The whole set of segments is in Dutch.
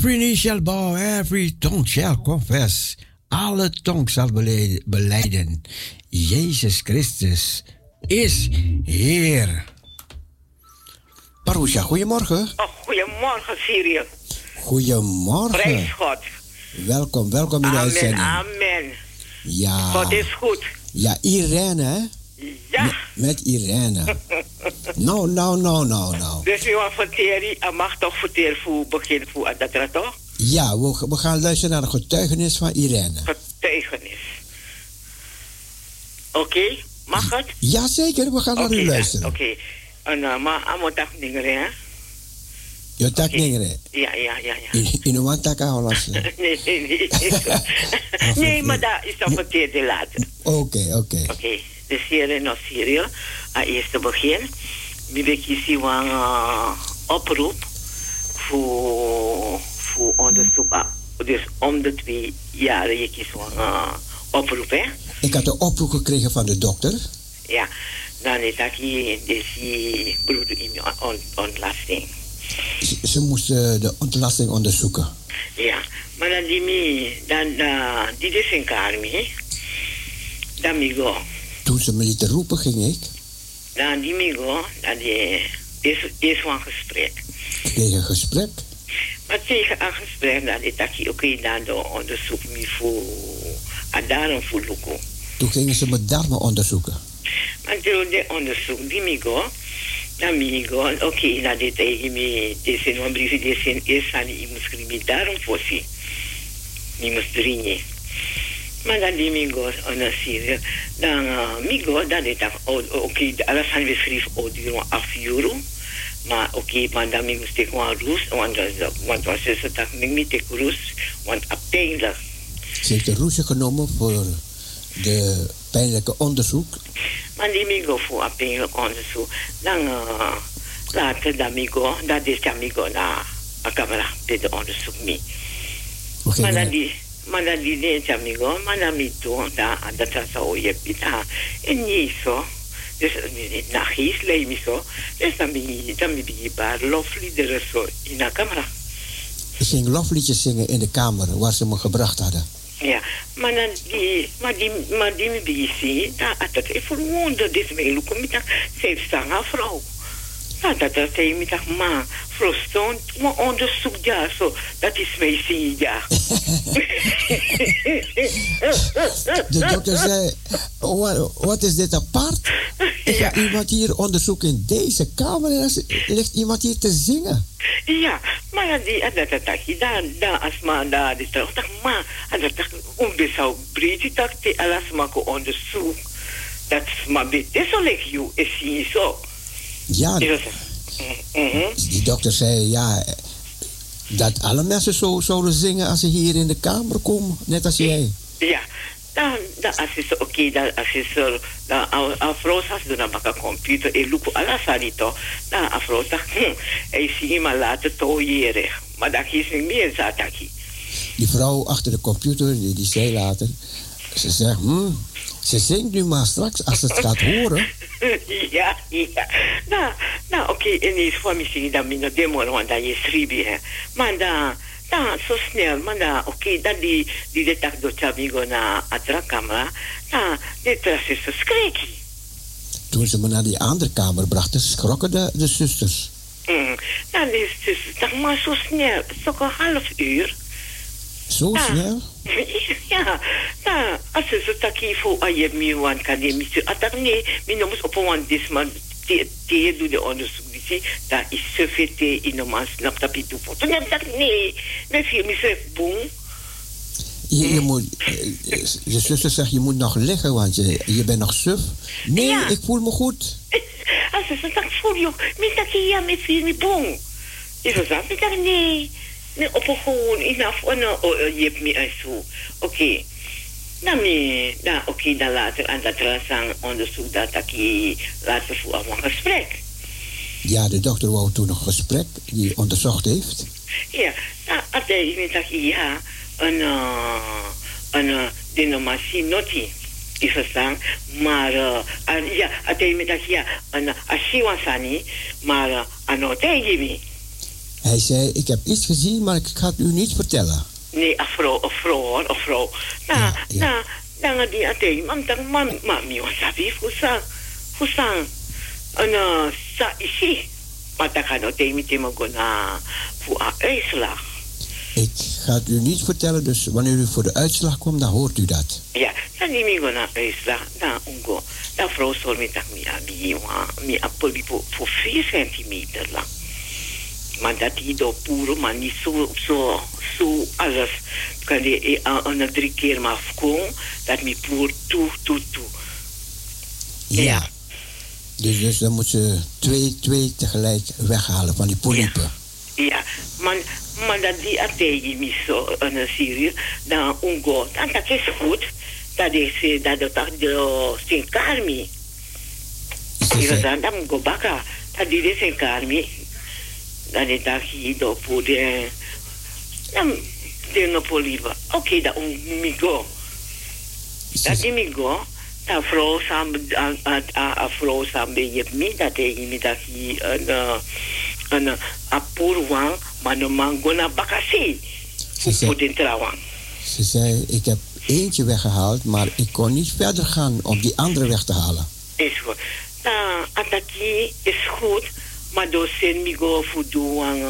Every knee shall bow, every tongue shall confess. Alle tong zal beleiden. Jezus Christus is Heer. Parousia, goedemorgen. Oh, goedemorgen, Syrië. Goedemorgen. Prijs God. Welkom, welkom in de uitzending. Amen. Ja. God is goed. Ja, Irene, hè? Ja. Met, Irene. nou, nou, nou, nou, nou. Dus u want verteren, je mag toch verteren voor begin voor dat toch? Ja, we, we gaan luisteren naar de getuigenis van Irene. Getuigenis. Oké, mag het? Jazeker, we gaan naar u luisteren. Oké. En uh, maar tak ningere, hè? Je tak ningere? Ja, ja, ja, ja. In, in een tak aholas. nee, nee, nee. nee, maar dat is dan verkeerd later. Oké, oké. Oké, dus hier in Syrië, aan eerste begin, wie ik hier een oproep voor, voor onderzoek. Dus om de twee jaren je kiest een uh, oproep, hè? Ik had een oproep gekregen van de dokter. Ja, dan is dat hier deze broeder in on, ontlasting. Ze, ze moesten de ontlasting onderzoeken. Ja, maar dan die me, dan uh, die is in karmi, dan mi go. Toen ze me lieten roepen, ging ik. Dan die mi go, dan die is, is van gesprek. Een gesprek. Maar tegen een gesprek, dan is dat oké, okay, dan de onderzoek me voor, en daarom voor Luko. Toen gingen ze me darmen onderzoeken. Maar toen de onderzoek, die mi go, dan mi go, oké, okay, dan dit tegen me, dit is een brief, dit eerst aan die moest schrijven, daarom voor ze. Die moest dringen. Maar dan die mi go, en Syrië, dan uh, mi go, dan dit oké, okay, alles aan we schrijven, die 8 euro. Maar oké, okay, maar dan ik rust, want, want was ze dat ik niet ik rust, want pijnlijk. Ze heeft roesje genomen voor de pijnlijke onderzoek. Maar die migo voor een pijnlijk onderzoek, dan uh, later dan migo, dat is dan migo na bij de onderzoek mee. Okay, maar dan die, maar dan die deed dan migo, maar dan mi doen, dat dat zo je pita, en niet zo. Dus na geest leid me zo. Dus dan ben je, dan ben je paar lofliederen zo in de camera. Ik ging lofliedjes zingen in de kamer waar ze me gebracht hadden. Ja, maar dan die, maar die, maar die me bezig, dat dat ik verwonder, dit me lukken met dat, ze heeft zang vrouw. Nou, dat dat zei me dat, maar, vrouw stond, maar onderzoek ja, zo, dat is mij zie ja. De dokter zei, wat, wat is dit apart? Ik ja. iemand hier onderzoeken in deze kamer en er ligt iemand hier te zingen. Ja, maar die, dat dat dat dan dan als man daar toch dat maar dat dat onbesou breed dat die alles maken onderzoek. Dat maar dit is al ik you is hier zo. Ja. Die dokter zei ja dat alle mensen zo zouden zingen als ze hier in de kamer komen, net als jij. Ja, dan, dan als je oké, dan als je zo, dan afro als je dan een computer en look alles aan die toch, dan afro zegt, hm, hij zie maar laten toojeren, maar dat is niet meer zataki. Die vrouw achter de computer, die, die zei later, ze zegt, hm, ze zingt nu maar straks als ze het gaat horen. ja, ja. Nou, nou oké, okay, en is voor misschien dat mijn demo, want dat schrijft, hè. Maar dan, dan zo snel, maar dan, oké, okay, dat die, die de tak do chabigo na atra camera, dan, dit is zo schrik. Toen ze me naar die andere kamer brachten, schrokken de, de zusters. Mm, dan is het, zeg maar zo snel, zo'n half uur. Zo ja. snel? Ja, nou, als je zo taki voor aan je miwan kan je missie. Atak nee, mi nomus op een disman, te doe de onderzoek. Die dat is zoveel te in de man snap dat je doet. Toen heb ik nee, met vier. Je, je moet, je zuster zegt, je moet nog liggen, want je, je bent nog suf. Nee, ja. ik voel me goed. Als ze zegt, voel je, mi taki ja met vier boem. Je zegt, ik nee. Nee, op een gewoon, ik nou, oh, je hebt me zo. Oké. Okay. Dan, me, dan, oké, dan later aan dat rasang onderzoek dat ik later voor een gesprek. Ja, de dokter wou toen een gesprek die onderzocht heeft. Ja, dan had hij dat ja, een, uh, een uh, denominatie noti. Is verstaan, maar uh, uh, ja, had hij me dat ja, een asiwansani, maar uh, een hotel Hij zei, ik heb iets gezien, maar ik ga het u niet vertellen. Nee, een vrouw, een vrouw hoor, een vrouw. Nou, ja, ja. nou, dan die ate, mam, dan mam, mam, was sabi, fusa, fusa, en sa isi. Maar dan het niet meer gaan naar voor een uitslag. Ik ga het u niet vertellen, dus wanneer u voor de uitslag komt, dan hoort u dat. Ja, dan neem ik naar uitslag, dan ongo. Dan vrouw zal met dat mi abi, mi apoli voor 4 centimeter lang. Maar dat die door puro, maar niet zo, zo, zo alles. Kan je een drie keer maar dat mi puur toe, toe, toe. Ja. Dus, dus dan moet ze twee, twee tegelijk weghalen van die polypen. Ja, ja. maar, maar dat die ategi mi zo een serie, dan ungo, dan dat is goed. Dat is dat dat dat de sin karmi. Ik dan go baka, dat die sin dat hier do pode. Dan de no poliva. Oké, dat un migo. Dat migo a vrouw samen, a, a, a je mi dat tegen mi dat hij een, een, a purwang, maar no mango na bakasi. De trouwang. Ze zei, ik heb eentje weggehaald, maar ik kon niet verder gaan om die andere weg te halen. Is goed. Nou, ataki is goed, maar door zin mi go doen,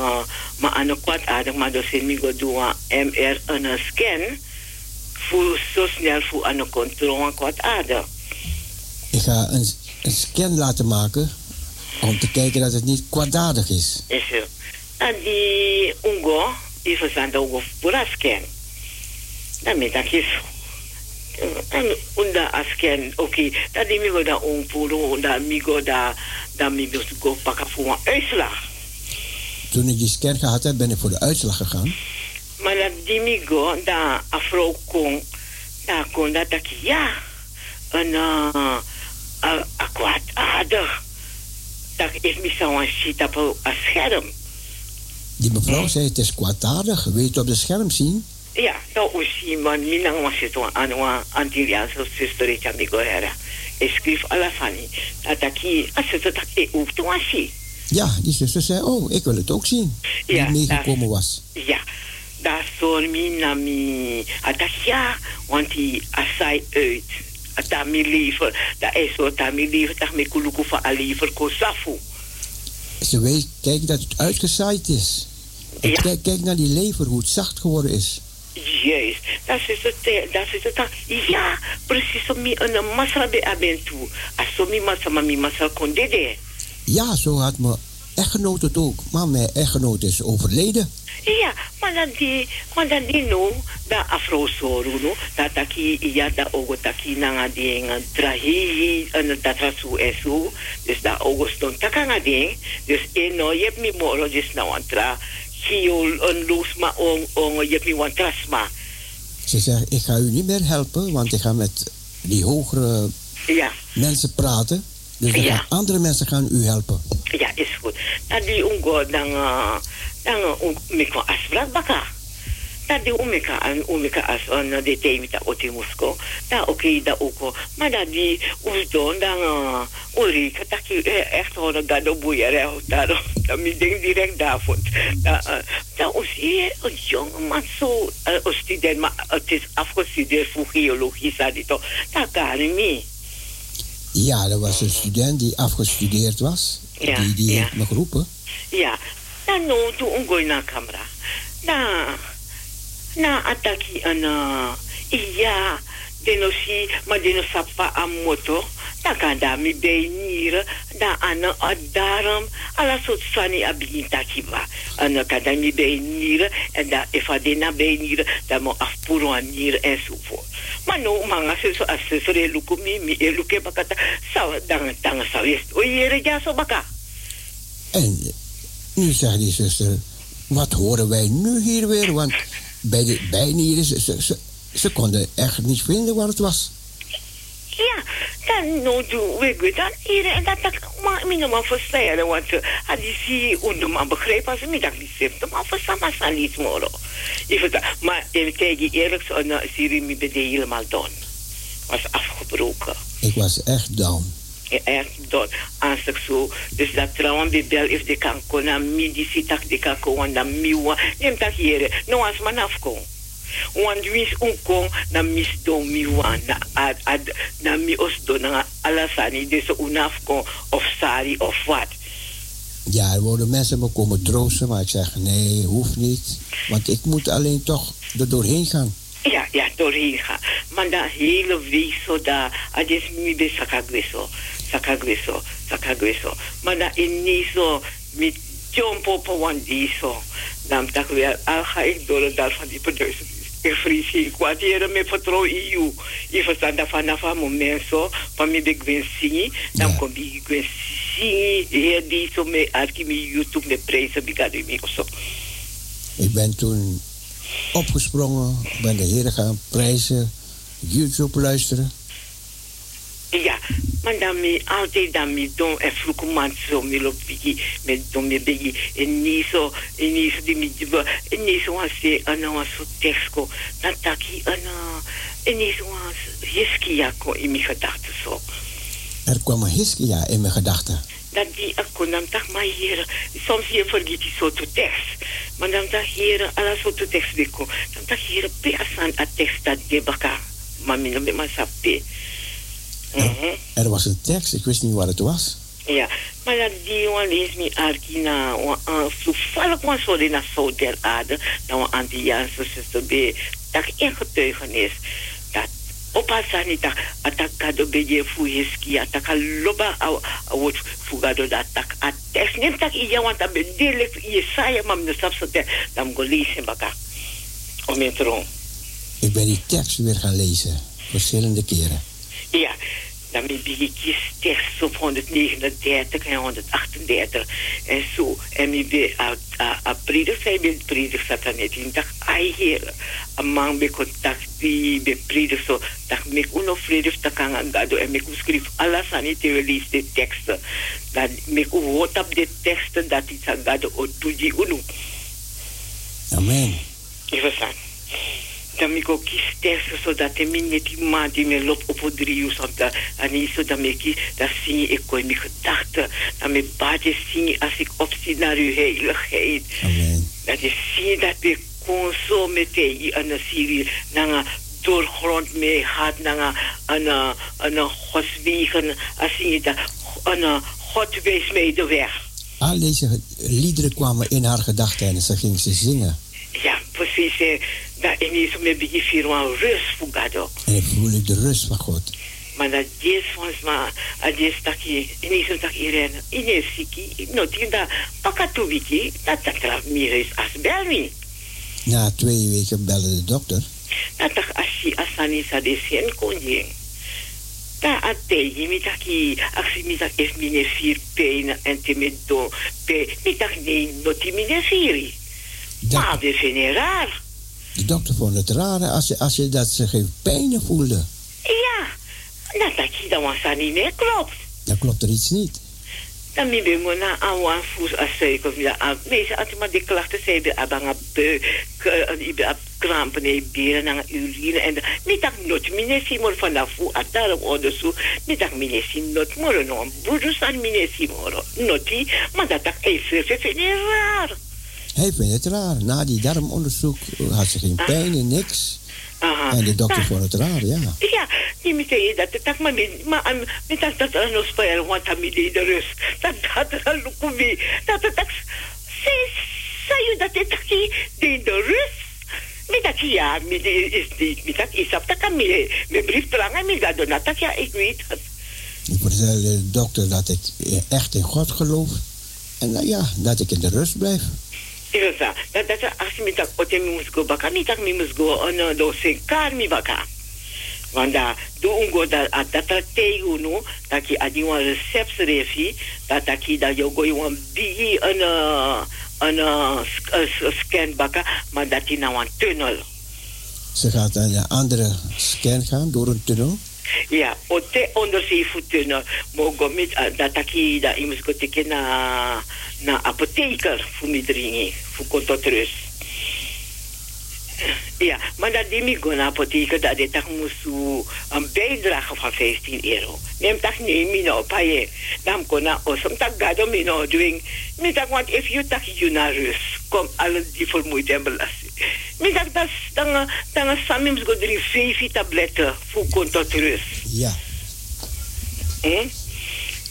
maar aan de kwart aardig, maar door zin mi go doen MR een scan voor zo snel voor aan de controle wat aardig. Ik ga een, een, scan laten maken om te kijken dat het niet kwaadaardig is. Is. En die ungo, die verzand ook voor een scan. Dan met dat is en unda asken oké okay. dat die migo da onpuro da migo da da migo go pakken voor een uitslag toen ik die scan gehad heb ben ik voor de uitslag gegaan maar dat die migo da afro kon da kon dat ik ja een uh, kwaadaardig. Dat is me zo'n shit op een scherm. Die mevrouw zei het is kwaadaardig. Wil je het op de scherm zien? Ja, nou zie man, minang was het aan een Antilliaanse zuster in amigo era. Ik schreef alle van dat ik als het dat ik ook toen zie. Ja, die zuster zei, oh, ik wil het ook zien. Die ja, meegekomen was. Ja, daar stond me naar me. Ja, want die asai uit tami liever, dat is zo tami liever, dat me kuluku van a liever kosafu. Ze weet, kijk dat het uitgezaaid is. Ja. kijk, kijk naar die lever, hoe het zacht geworden is. Juist, dat is het. Dat is het. Ja, precies om me een massa bij abentu. Als zo mi massa, maar mi massa kon dede. Ja, zo had mijn echtgenoot het ook. Maar mijn echtgenoot is overleden. Ja, maar dan die, maar dan die no, da afro soru no, da taki iya da ogo taki nanga ding trahi en dat rasu esu, dus da ogo ston takanga ding, dus e no je hebt mi moro dus na wantra, hiol een loos ma on on je hebt mi wantra sma. Ze zegt, ik ga u niet meer helpen, want ik ga met die hogere ja. mensen praten. Dus ja. andere mensen gaan u helpen. Ja, is goed. Dan die ungo dan uh, dan umika asbrak baka. Tadi umika an umika as on de temita otimusko. Da oké da oko. Maar dat die usdon dan uri kataki echt hoor dat de boeier daar dan mi denk direct daarvoor. Da da usie een jonge man zo een student maar het is afgestudeerd voor geologie zei die toch. Dat kan niet. Ja, er was een student die afgestudeerd was. Ja, die die ja. heeft me geroepen. Ja, na no tu ungoi na camera. Na na ataki ana iya denosi ma denosapa a moto da mi beinir da ana adaram ala sot sani a begin takiba. Ana kada mi beinir en da efa dena beinir da mo afpuro anir enzovoort maar no manga se so asesore luku mi mi eluke bakata sa dang dang sa west. O yere ja so baka. En nu zegt die zuster, wat horen wij nu hier weer? Want bij de bijnieren, ze, ze, ze, ze konden echt niet vinden wat het was. Ja, dan no doen we dan hier en dat dat maar me nog maar verstaan, want als je zie hoe man begrijpt als me dat niet zegt, maar voor sama salis moro. Even maar even kijken eerlijk zo een serie me bij helemaal down. Was afgebroken. Ik was echt down. Echt door aanstek zo. Dus dat trouwen bebel if de kan kona mi di sitak de kan ko wanda miwa. Neem tak hier. No as man afkom. Want wis unkong na mis do miwa na ad, ad na mi os do na alasani dus unafkom of sari of wat. Ja, er worden mensen me komen troosten, maar ik zeg nee, hoeft niet. Want ik moet alleen toch er doorheen gaan. Ja, ja, doorheen gaan. Maar dat hele week zo daar, het is niet bij Sakagweso, Sakagweso, jump op een die zo. Dan dacht ik weer, al ga ik door daar van die producer. Ik kwaad hier met vertrouwen in jou. Je verstaat dat vanaf een moment zo, van mij ben ik zingen, dan kom ik zingen, hier die zo met Arki, YouTube, met prijzen, ik zo. Ik ben toen opgesprongen, ben de heren gaan prijzen, YouTube luisteren. Ja, maar dan me altijd dan me doen en vroeg man zo me lop bigi me bigi en niet zo en niet zo die me jiba en niet zo als je een nou zo tekstko dan taki een en niet zo als hiskia ko in mijn gedachten zo. Er kwam een hiskia in mijn gedachten. Dat die akko dan tak maar hier soms je vergeet die te tekst. Maar dan tak hier alles zo te tekst beko. Dan tak hier pe asan a tekst dat de baka. Maar min me maar sape. Er, er was een tekst, ik wist niet wat het was. Ja, maar dat die one lees me arkina, toevallig was zo in de zout der aarde, dat we anti-Jaanse zuster bij, dat in getuigenis, dat opa sani tak atak kado beje fu hiski atak loba awot fugado da tak ates nem tak iya want abe dele ye saya mam no sapsote dam go lezen baka om in Ik ben die tekst weer gaan lezen, verschillende keren. Ja, dan ben ik kies tekst op 139 en 138 en zo. En ik ben a predig, zij ben predig satanet. En dacht, ai heer, een man bij contact die bij predig zo. Dacht, mek uno vredig te kan gado. En mek schrijf alles aan het release de teksten. Dat mek woord op de teksten dat iets aan gado o tuji uno. Amen. Staan dan ik ook kies teksten zodat net die maand die me loopt op driehoes om te en niet zo dat ik dat zing ik kon mijn gedachten. Dat mijn baadje zingen als ik opzie naar uw heiligheid. Dat is zien dat ik kon zo meteen aan de Syrië naar doorgrond mee gaat naar een een godswegen. Als je dat een God wees mij de weg. Al deze liederen kwamen in haar gedachten en ze ging ze zingen. Ja, precies. Dat is een beetje van rust voor God. En ik voel ik de rust van God. Maar dat is volgens mij, dat is dat je, in is dat iedereen, in is ziek, not in dat pakatubiki, dat dat meer is als belmi. Na twee weken belde de dokter. Dat dat als je als dan is dat is geen konjing. Dat ate je met dat je, als je met dat vier pijn en te met do, pe, met dat nee, mine vier. Maar dat vind je raar. De dokter vond het raar als je, als je dat ze geen pijn voelde. Ja, dat dat je dan was dat niet meer klopt. Dan klopt er iets niet. Dan ben ik na aan een voet als suiker. Meestal als maar die klachten zijn bij abanga buik, krampen in benen en urine. En niet dat nooit minesi maar van dat voet als daarom onderzoek. Niet dat minesi nooit maar een boeders aan minesi maar. Nooit, maar dat dat even vind je raar. Hij vindt het raar. Na die darmonderzoek had ze geen pijn en niks. Aha. En de dokter vond het raar, ja. Ja, die me zei dat het maar maar met dat dat er nog spelen want hij me de rust. Dat dat er ook mee. Dat het zei zei je dat het die de rust. Met dat ja, met is niet met dat is op dat kan me me brief belangen met dat dan dat ja ik weet het. Ik vertelde de dokter dat ik echt in God geloof. En nou ja, dat ik in de rust blijf. Ilsa, dat dat als met dat ote mi moest go baka, niet dat mi moest go on do sen kar mi baka. Want daar doe ungo dat at dat dat tegen no, dat je adi wan recept refi, dat dat je dat je go wan bigi een een scan baka, maar dat je nou een tunnel. Ze gaat naar een andere scan gaan door een tunnel? Ja, ote onderzeevoettunnel. Mogo met dat je dat je moest go teken na apotheker voor mij dringen, voor rust. Ja, maar dat die gona apotheker dat dit moest een bijdrage van 15 euro. Neem toch neem me nou paye. Dan kon na osam tak gado nou doen. Me tak want if you tak you na rust, kom alles die vermoeid en belasting. Me tak dat dan dan samims go drie vijf tabletten voor kon tot rust. Ja. Hm?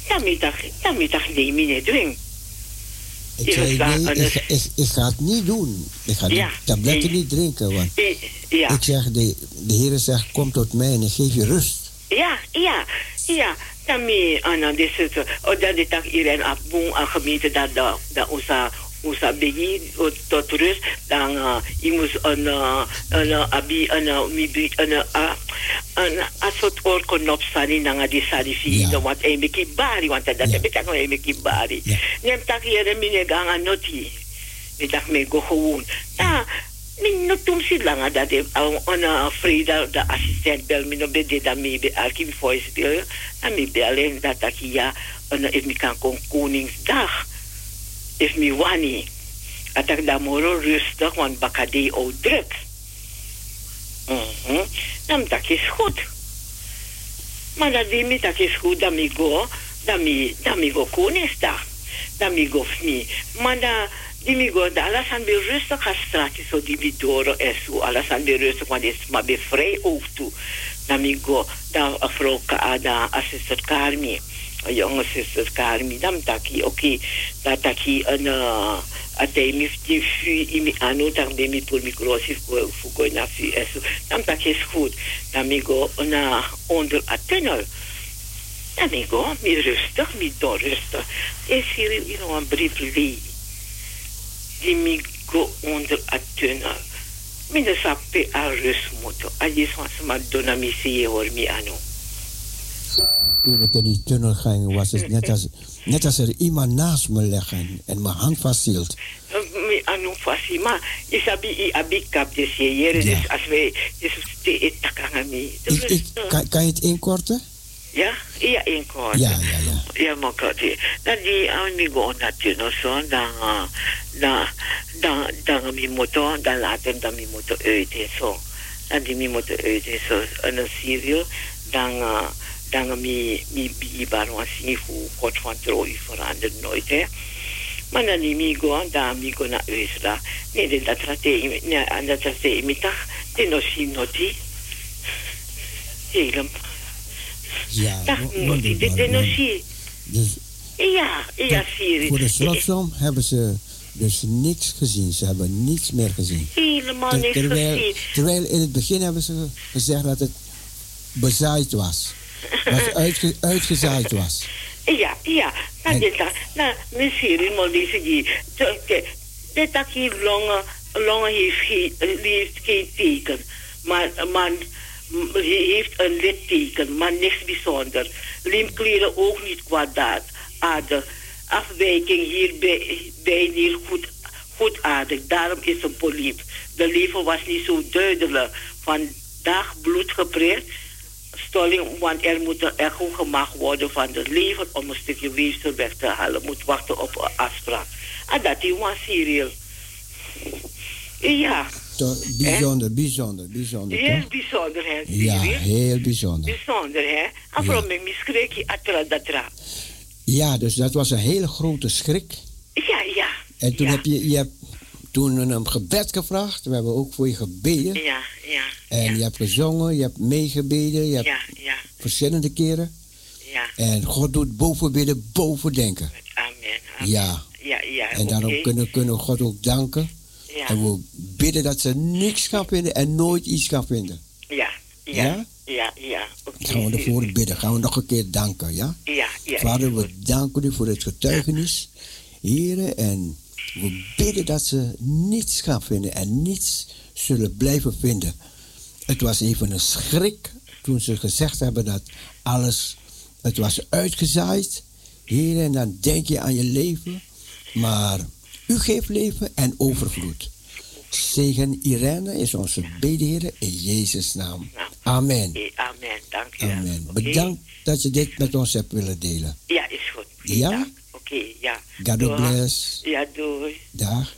Dan tak dan tak neem niet doen. Ik zei, nee, ik, ik, ik, ga het niet doen. Ik ga ja, die tabletten niet drinken. Want ja. ik zeg, de, de Heer zegt, kom tot mij en ik geef je rust. Ja, ja, ja. Dan me, aan dit soort, oh, dat dit hier in Abboen, een gemeente, dat, dat onze begi tot rust dan uh, je moest een een abi een een een een een soort oorknop staan in dan die sali fi dan wat een bari want dat heb ik ook een beetje bari neem tak een mine ganga noti ik dacht me go gewoon. Ja min no tum si langa dat de ona Frida de assistent bel min no be de da mi be archive voice bel na mi bellen dat ik ja een mi kan kon koningsdag is mi wani. Dat ik daar moro rustig, want bakade ook druk. Mm -hmm. Dan dat is goed. Maar dat die mi dat is goed, dat go, dat mi, dat mi go koningsdag. Dat mi go niet. Maar dat, die mi go, dat alles aan rustig zo die doro zo. Alles is maar weer vrij ook toe. Dat mi go, dat vrouw, assistent Carmi jonge zuster Karmi dam taki oké dat taki een uh, atei mi ti fu imi anu tang de mi pur mikrosi fu go na fu eso dam taki is goed dan mi go na onder a tunnel dan mi go mi rustig mi do rustig is hier you know een brief lee die mi go onder a tunnel mi ne sape a rust moto. A je swan sama dona mi si hoor mi anu toen ik in die tunnel ging, was het net als, net als er iemand naast me leggen en mijn hand vasthield. anu fasi ma isabi i abi kap de siere dus als wij dus te takangami kan, kan je het inkorten? Ja, ja inkorten. Ja, ja, ja. Ja, maar kan Dan die aan mi go na tunnel zo dan dan dan dan mi motor dan later dan mi motor uit zo. Dan die mi motor uit zo en een serio dan uh, dan mi mi bi baron asi fu kot van troi verandert nooit hè maar dan die mi go dan mi go na usra nee de dat trate nee aan dat trate mi tag de no si noti helemaal ja noti de de no dus ja ja zie voor de slotsom hebben ze dus niks gezien. Ze hebben niets meer gezien. Helemaal niks terwijl, gezien. Terwijl in het begin hebben ze gezegd dat het bezaaid was. Dat uitge, uitgezaaid was. Ja, ja. Nou, dit nou, misschien moet deze Dit dat hier longen, longen heeft geen, heeft geen teken. Maar, man heeft een litteken, maar niks bijzonder. Liemkleren ook niet kwaadaard. Aardig. Afwijking hierbij bij niet goed, goedaardig. Daarom is een poliep. De leven was niet zo duidelijk. Vandaag bloed geprikt stolling, want er moet een echo gemaakt worden van het leven om een stukje weefsel weg te halen. Moet wachten op een afspraak. En dat is een serial. Ja. bijzonder, bijzonder, bijzonder. Heel bijzonder, hè? Ja, heel bijzonder. Bijzonder, hè? En vooral met mijn schrik, atra Ja, dus dat was een hele grote schrik. Ja, ja. En toen heb je, je hebt toen een gebed gevraagd. We hebben ook voor je gebeden. Ja, ja. En je hebt gezongen, je hebt meegebeden. Je hebt ja, ja. verschillende keren. Ja. En God doet boven bidden, boven denken. Amen. amen. Ja. Ja, ja. En daarom kunnen, kunnen we God ook danken. Ja. En we bidden dat ze niks gaan vinden en nooit iets gaan vinden. Ja, ja. Ja, ja. ja. Okay. Gaan we ervoor bidden. Gaan we nog een keer danken, ja? Ja, ja. Vader, we danken u voor het getuigenis. Heren, en we bidden dat ze niets gaan vinden en niets zullen blijven vinden. Het was even een schrik toen ze gezegd hebben dat alles, het was uitgezaaid. Heer, en dan denk je aan je leven. Maar u geeft leven en overvloed. Zegen Irene is onze bedeheren in Jezus' naam. Amen. Amen, dank u. Amen. Bedankt dat je dit met ons hebt willen delen. Ja, is goed. Ja? Oké, ja. God bless. Ja, doei. Dag.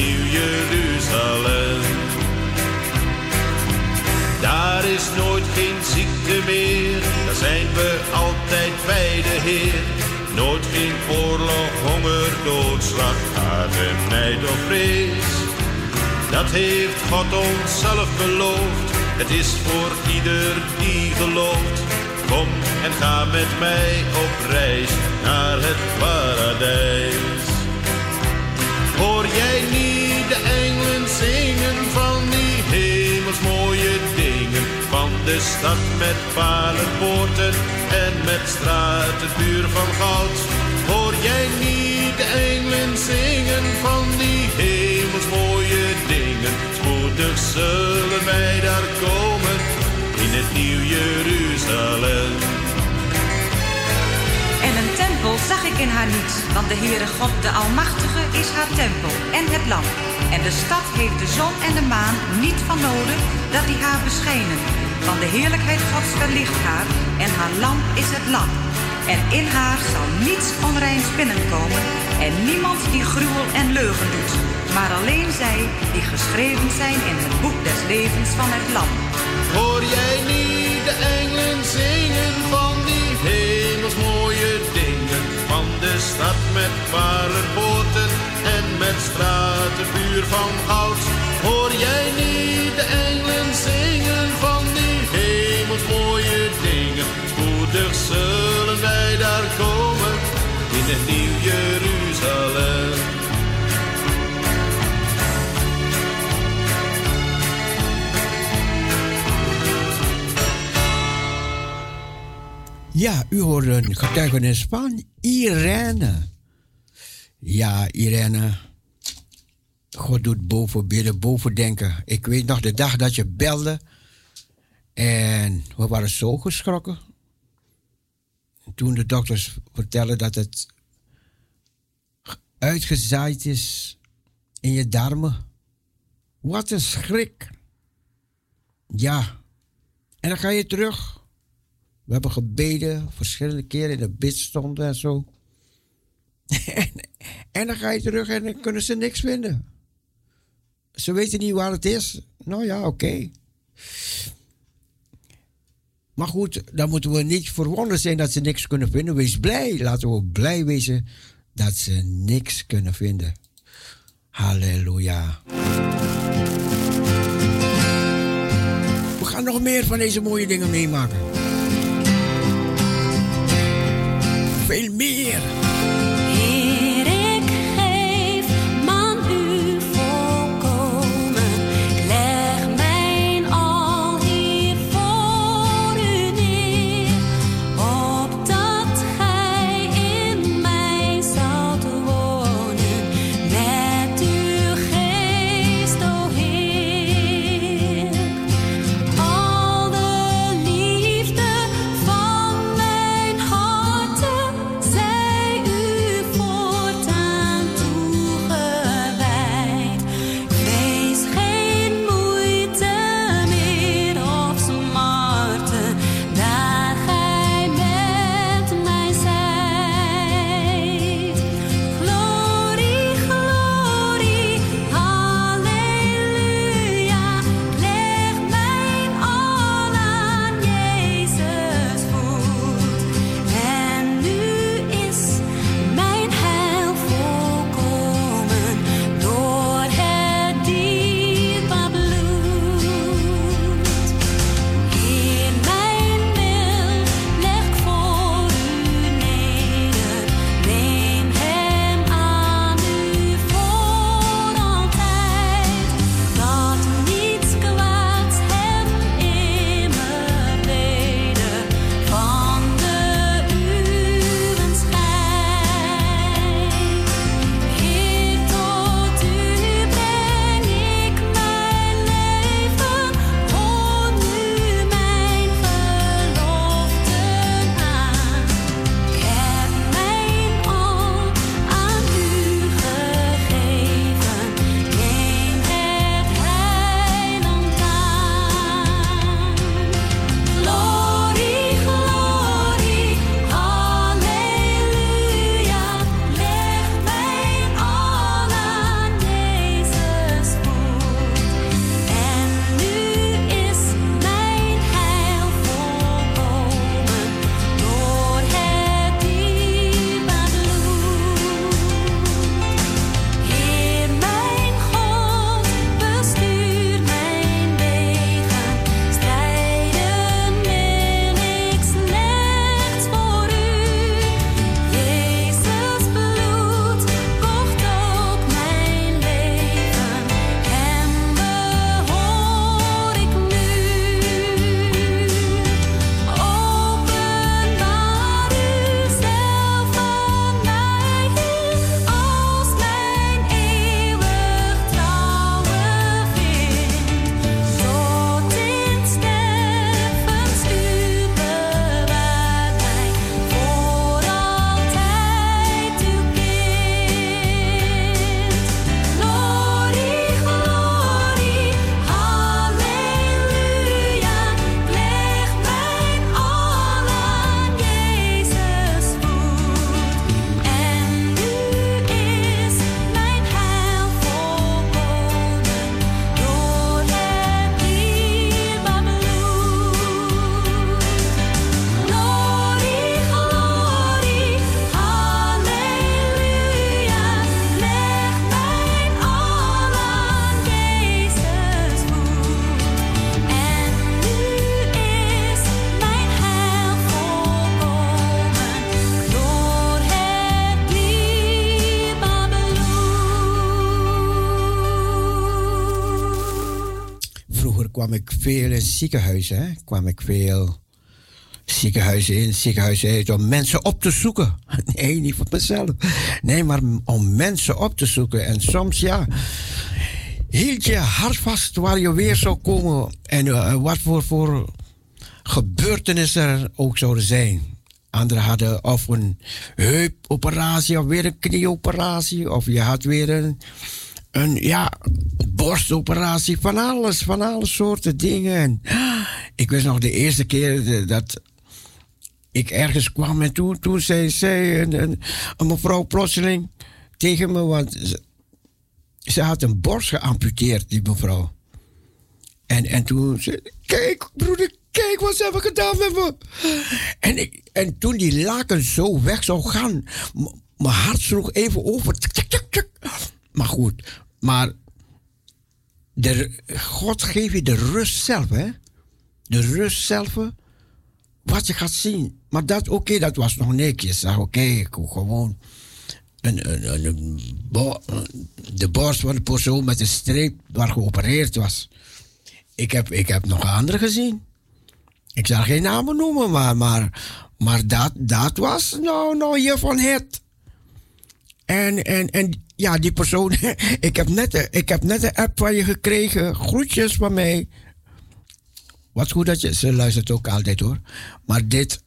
Nieuw Jeruzalem. Daar is nooit geen ziekte meer, daar zijn we altijd bij de Heer. Nooit geen oorlog, honger, doodslag, haat en nijd of vrees. Dat heeft God ons zelf beloofd, het is voor ieder die gelooft. Kom en ga met mij op reis naar het paradijs. Hoor jij niet de engelen zingen van die hemels mooie dingen? Van de stad met palenpoorten en met straten puur van goud. Hoor jij niet de engelen zingen van die hemels mooie dingen? Spoedig zullen wij daar komen in het nieuw Jeruzalem. Tempel zag ik in haar niet, want de Heere God, de Almachtige, is haar tempel en het lam. En de stad heeft de zon en de maan niet van nodig dat die haar beschijnen. Want de heerlijkheid Gods verlicht haar en haar lamp is het lam. En in haar zal niets onreins binnenkomen en niemand die gruwel en leugen doet. Maar alleen zij die geschreven zijn in het boek des levens van het lam. Hoor jij niet de engelen zingen stad met palenpoorten en met straten puur van goud. Hoor jij niet de engelen zingen van die hemels mooie dingen? Spoedig zullen wij daar komen in het nieuw Jeruzalem. Ja, u hoort een getuigenis van Irene. Ja, Irene. God doet boven bidden, boven denken. Ik weet nog de dag dat je belde. En we waren zo geschrokken. Toen de dokters vertelden dat het uitgezaaid is in je darmen. Wat een schrik. Ja. En dan ga je terug. We hebben gebeden, verschillende keren in de bidstonden en zo. en, en dan ga je terug en dan kunnen ze niks vinden. Ze weten niet waar het is. Nou ja, oké. Maar goed, dan moeten we niet verwonderd zijn dat ze niks kunnen vinden. Wees blij. Laten we blij wezen dat ze niks kunnen vinden. Halleluja. We gaan nog meer van deze mooie dingen meemaken. Veel in ziekenhuizen. Hè? Kwam ik veel ziekenhuizen in, ziekenhuizen uit om mensen op te zoeken. Nee, niet voor mezelf. Nee, maar om mensen op te zoeken. En soms, ja, hield je hart vast waar je weer zou komen. En uh, wat voor, voor gebeurtenissen er ook zouden zijn. Anderen hadden of een heupoperatie of weer een knieoperatie. Of je had weer een, een ja, borstoperatie. Van alles, van alle soorten dingen. En ik wist nog de eerste keer dat ik ergens kwam en toen, toen zei, zei een mevrouw plotseling tegen me, want ze, ze, had een borst geamputeerd, die mevrouw. En, en toen zei kijk broeder, kijk wat ze hebben gedaan met me. En, ik, en toen die laken zo weg zou gaan, mijn hart sloeg even over. Maar goed, maar de, God geeft je de rust zelf, hè? De rust zelf, wat je gaat zien. Maar dat, oké, dat was nog niks. Oké, ik gewoon de borst van de persoon met een streep waar geopereerd was. Ik heb, ik heb nog andere gezien. Ik zal geen namen noemen, maar, maar, maar dat, dat was nou, nou hier van het. En, en, en ja, die persoon, ik heb, net, ik heb net een app van je gekregen. Groetjes van mij. Wat goed dat je, ze luistert ook altijd hoor. Maar dit,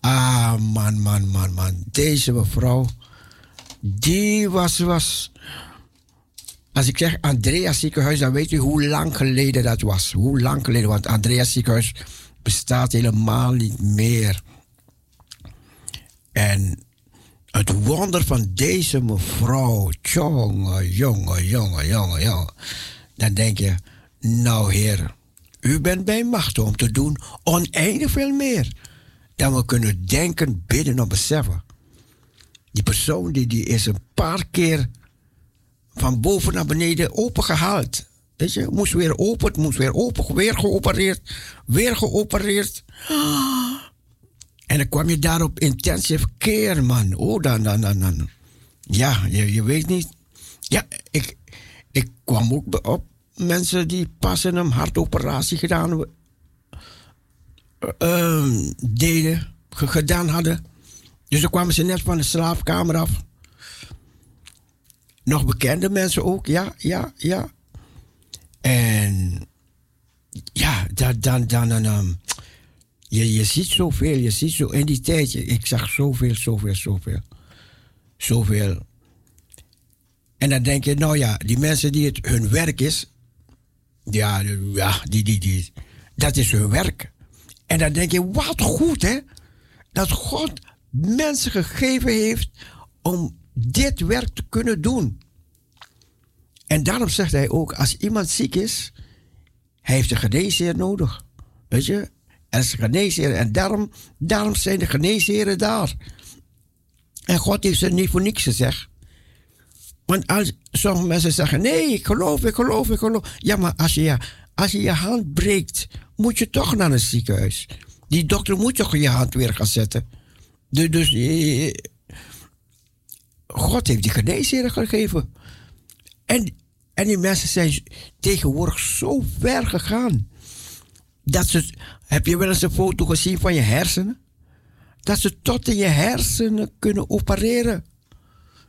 ah man, man, man, man. Deze mevrouw, die was, was, als ik zeg Andrea ziekenhuis, dan weet u hoe lang geleden dat was. Hoe lang geleden, want Andrea ziekenhuis bestaat helemaal niet meer. En het wonder van deze mevrouw, jongen, jongen, jongen, jongen, jongen. Dan denk je, nou heer, u bent bij macht om te doen oneindig veel meer dan we kunnen denken, bidden of beseffen. Die persoon die, die is een paar keer van boven naar beneden opengehaald. Weet je, moest weer open, moest weer open, weer geopereerd, weer geopereerd. En dan kwam je daarop intensive care, man. Oh, dan, dan, dan, dan. Ja, je, je weet niet. Ja, ik, ik kwam ook op mensen die pas een hartoperatie gedaan uh, deden, gedaan hadden. Dus dan kwamen ze net van de slaapkamer af. Nog bekende mensen ook, ja, ja, ja. En ja, dan, dan, dan, dan je, je ziet zoveel, je ziet zo in die tijd, ik zag zoveel, zoveel, zoveel. Zoveel. En dan denk je, nou ja, die mensen die het hun werk is, ja, ja die, die, die, dat is hun werk. En dan denk je, wat goed hè, dat God mensen gegeven heeft om dit werk te kunnen doen. En daarom zegt hij ook, als iemand ziek is, hij heeft een geneesheer nodig. Weet je, geneesheer en daarom, daarom zijn de geneesheren daar. En God heeft ze niet voor niks gezegd. Want als sommige mensen zeggen, nee, ik geloof, ik geloof, ik geloof. Ja, maar als je, je hand breekt, moet je toch naar een ziekenhuis. Die dokter moet toch je hand weer gaan zetten. Dus, dus eh, God heeft die geneesheren gegeven. En, en die mensen zijn tegenwoordig zo ver gegaan. Dat ze, heb je wel eens een foto gezien van je hersenen? Dat ze tot in je hersenen kunnen opereren.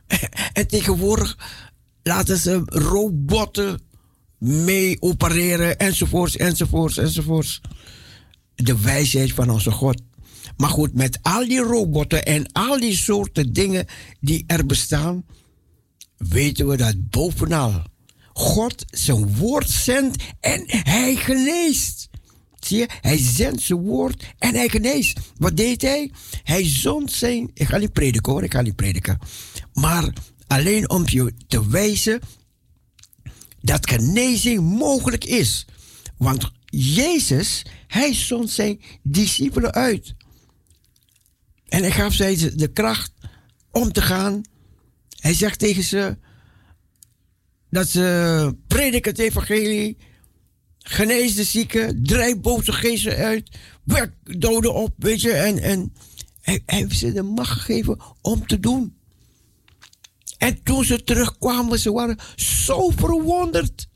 En tegenwoordig laten ze robotten mee opereren, enzovoorts, enzovoorts, enzovoorts. De wijsheid van onze God. Maar goed, met al die robotten en al die soorten dingen die er bestaan, weten we dat bovenal God zijn woord zendt en hij geneest. Zie je, hij zendt zijn woord en hij geneest. Wat deed hij? Hij zond zijn. Ik ga niet prediken hoor, ik ga niet prediken. Maar alleen om je te wijzen dat genezing mogelijk is. Want Jezus, hij zond zijn discipelen uit. En hij gaf zij de kracht om te gaan. Hij zegt tegen ze dat ze prediken het evangelie, genees de zieken, drijf boze geesten uit, werk doden op, weet je. En, en hij, hij heeft ze de macht gegeven om te doen. En toen ze terugkwamen, ze waren zo verwonderd.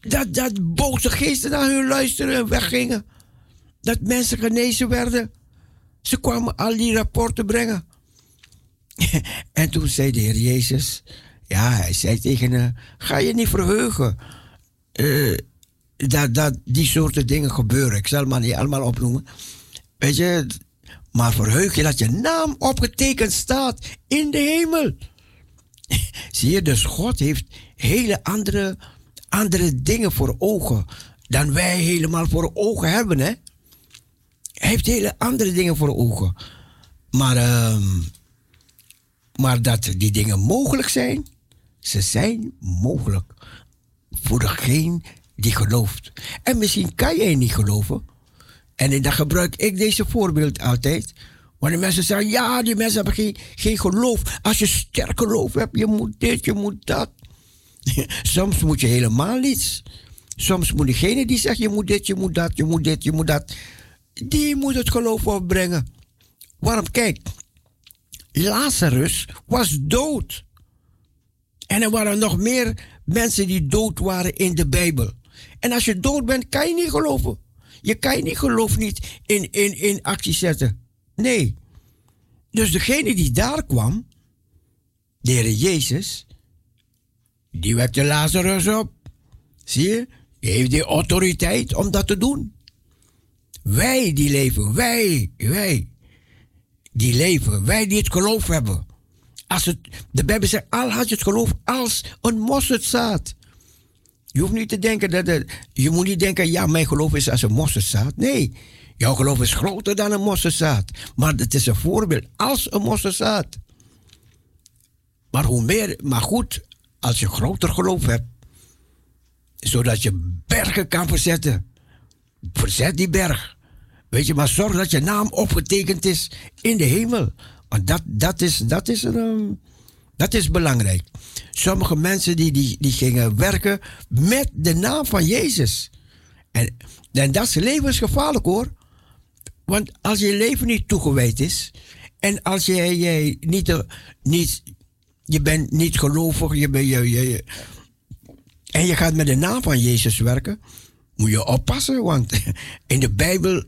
Dat, dat boze geesten naar hun luisteren en weggingen. Dat mensen genezen werden. Ze kwamen al die rapporten brengen. en toen zei de Heer Jezus, ja, hij zei tegen hen, ga je niet verheugen uh, dat, dat die soorten dingen gebeuren. Ik zal het maar niet allemaal opnoemen. Weet je, maar verheug je dat je naam opgetekend staat in de hemel. Zie je, dus God heeft hele andere, andere dingen voor ogen dan wij helemaal voor ogen hebben. Hè? Hij heeft hele andere dingen voor ogen. Maar, uh, maar dat die dingen mogelijk zijn, ze zijn mogelijk voor degene die gelooft. En misschien kan jij niet geloven. En dan gebruik ik deze voorbeeld altijd. Wanneer mensen zeggen, ja, die mensen hebben geen, geen geloof. Als je sterk geloof hebt, je moet dit, je moet dat. Soms moet je helemaal niets. Soms moet degene die zegt, je moet dit, je moet dat, je moet dit, je moet dat. Die moet het geloof opbrengen. Waarom? Kijk, Lazarus was dood. En er waren nog meer mensen die dood waren in de Bijbel. En als je dood bent, kan je niet geloven. Je kan je niet geloof niet in, in, in actie zetten. Nee. Dus degene die daar kwam, de Heer Jezus, die wekte Lazarus op. Zie je? Die heeft de autoriteit om dat te doen. Wij die leven, wij, wij, die leven, wij die het geloof hebben. Als de Bijbel zegt, al had je het geloof als een mosterdzaad. Je hoeft niet te denken dat je moet niet denken, ja, mijn geloof is als een mosterdzaad. Nee, jouw geloof is groter dan een mosterdzaad. Maar het is een voorbeeld als een mosterdzaad. Maar hoe meer, maar goed, als je groter geloof hebt, zodat je bergen kan verzetten, verzet die berg. Weet je, maar zorg dat je naam opgetekend is in de hemel. Dat, dat, is, dat, is, een, dat is belangrijk. Sommige mensen die, die, die gingen werken met de naam van Jezus. En, en dat is levensgevaarlijk hoor. Want als je leven niet toegewijd is. En als jij, jij niet, niet, je bent niet gelovig. Je bent, je, je, en je gaat met de naam van Jezus werken. Moet je oppassen. Want in de Bijbel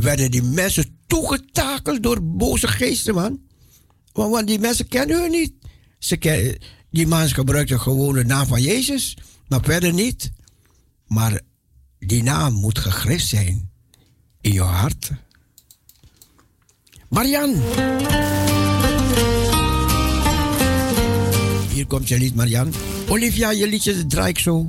werden die mensen toegetakeld door boze geesten man. Want, want die mensen kennen hun niet. Ze die mensen gebruikten gewoon de naam van Jezus, maar verder niet. Maar die naam moet gegrift zijn in je hart. Marian. Hier komt je lied, Marian. Olivia, je liedje draai ik zo.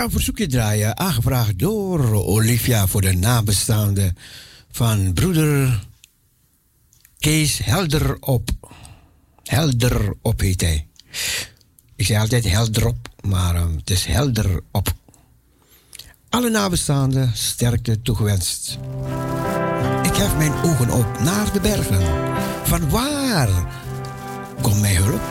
ga een verzoekje draaien, aangevraagd door Olivia voor de nabestaanden van broeder Kees Helder op. Helder op heet hij. Ik zei altijd helder op, maar ehm, het is helder op. Alle nabestaanden sterkte toegewenst. Ik hef mijn ogen op naar de bergen. Van waar komt mijn hulp?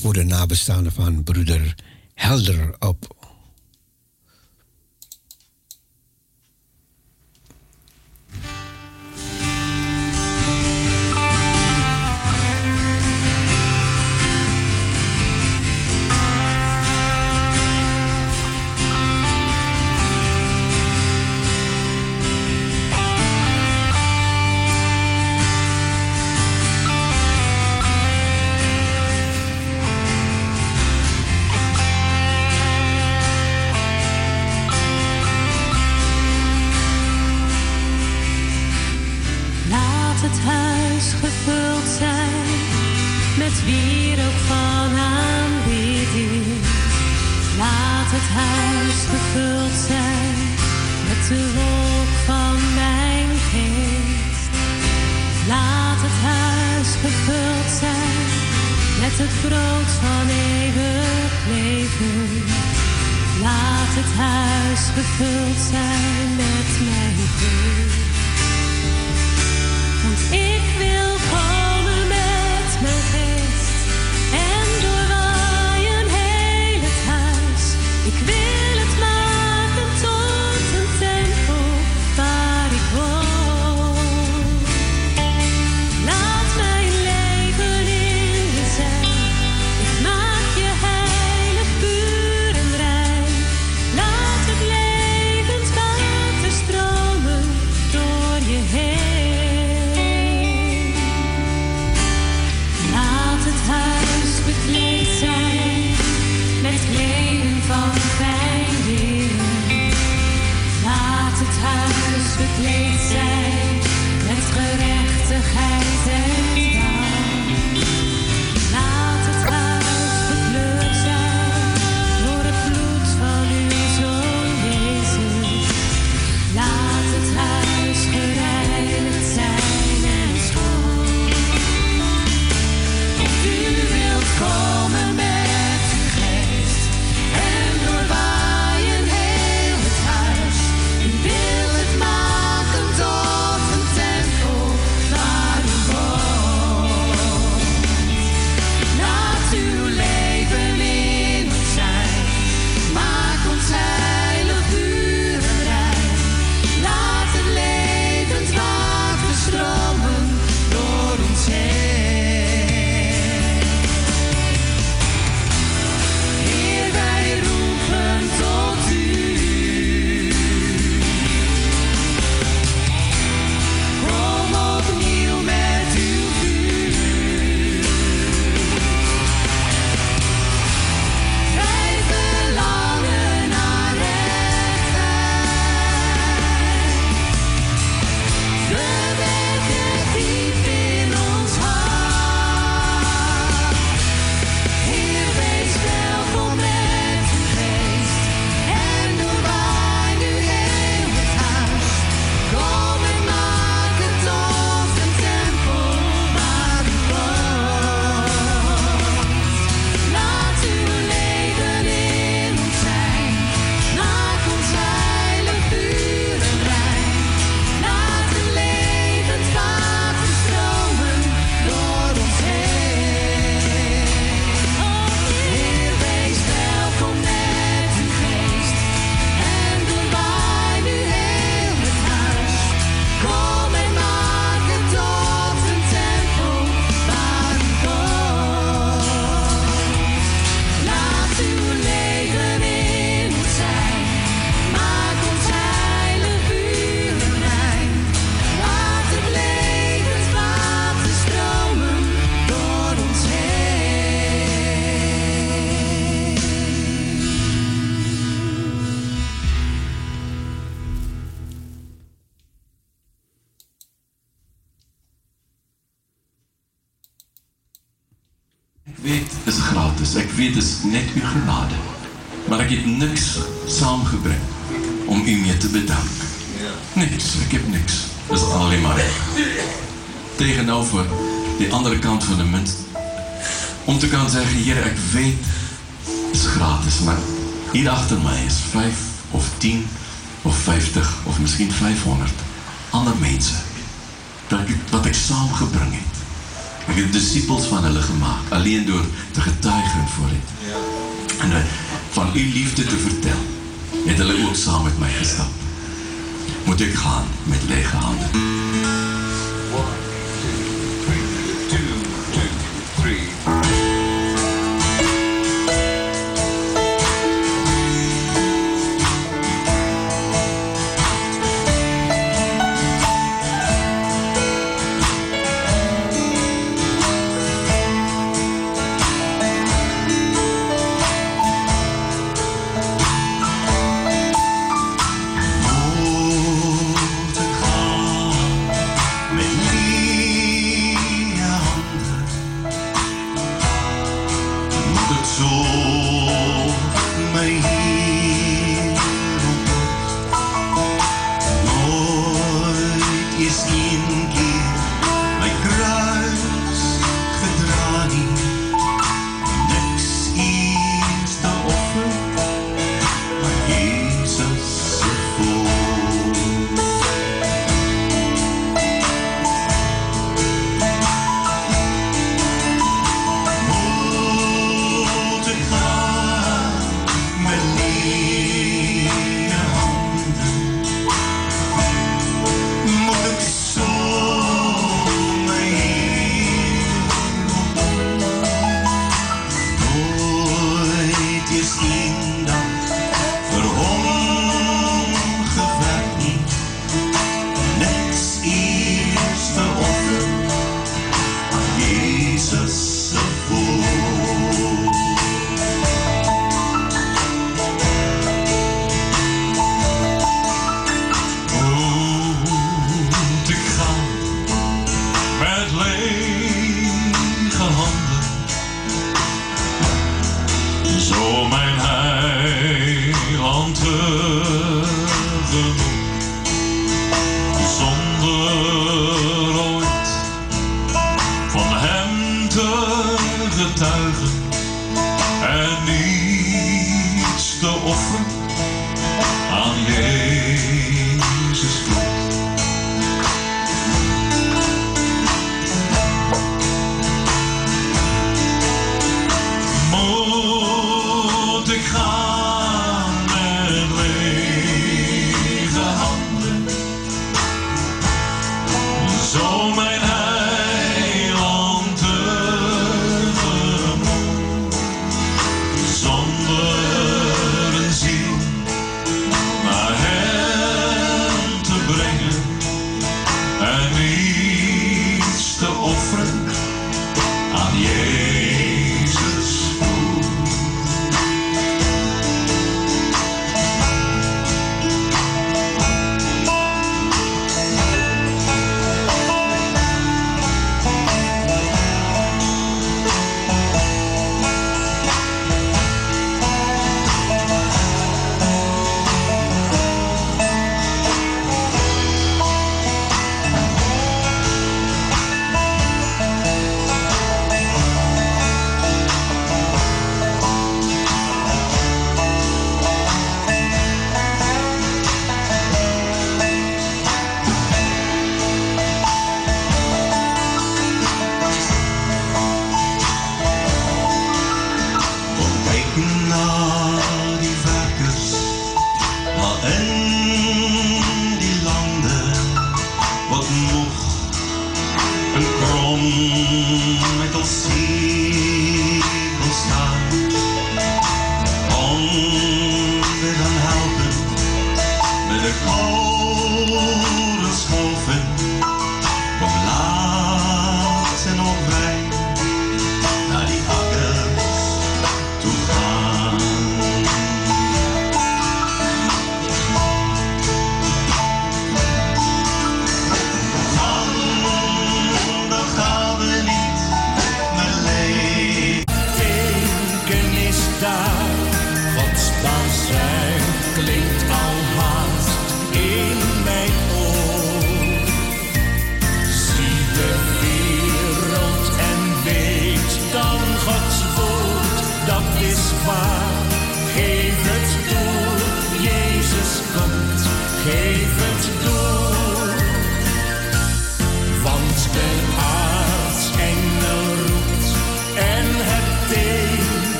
voor de nabestaanden van broeder Helder.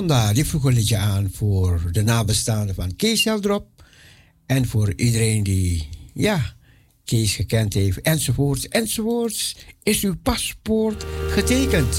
Monda, die vroeg een liedje aan voor de nabestaanden van Kees Heldrop. En voor iedereen die, ja, Kees gekend heeft, enzovoorts, enzovoorts, is uw paspoort getekend.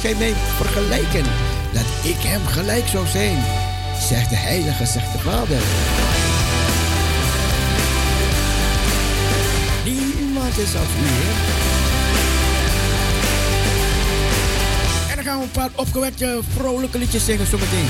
geen mee vergelijken dat ik hem gelijk zou zijn? Zegt de heilige, zegt de vader. Niemand is als u. En dan gaan we een paar opgewekte vrolijke liedjes zingen zometeen.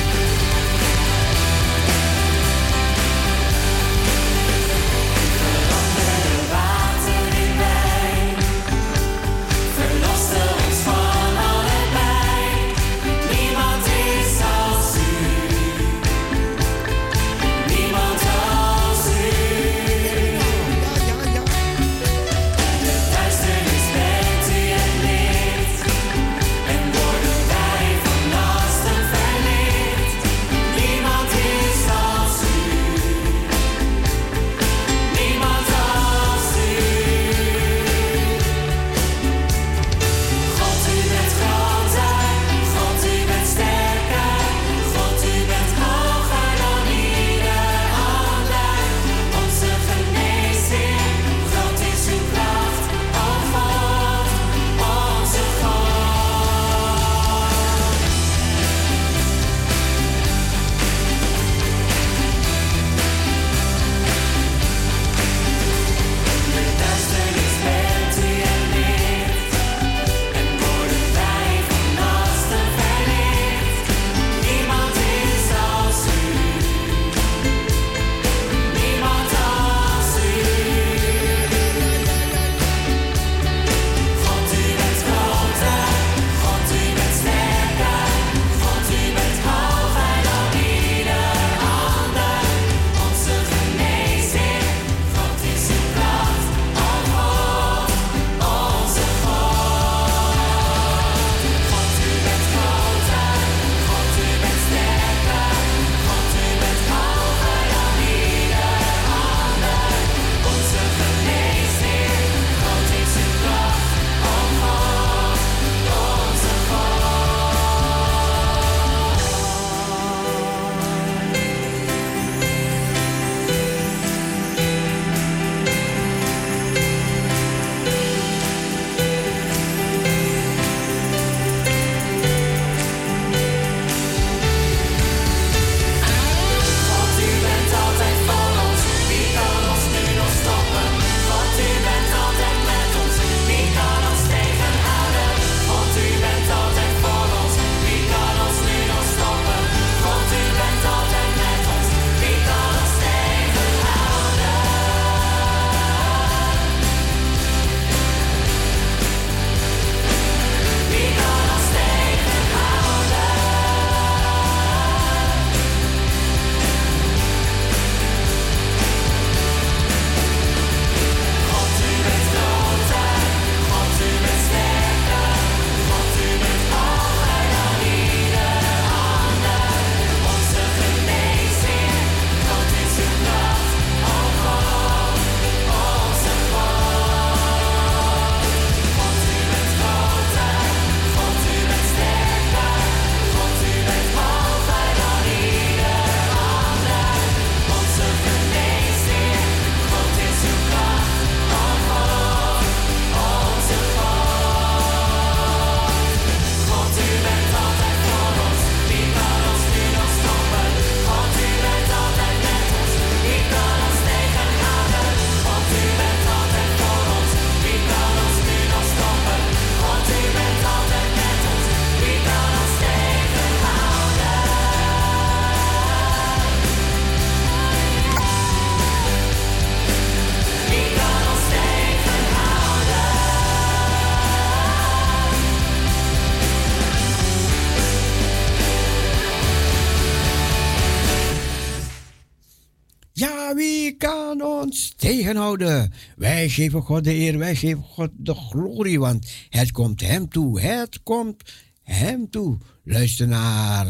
Ons tegenhouden. Wij geven God de eer, wij geven God de glorie, want het komt Hem toe. Het komt Hem toe. Luister naar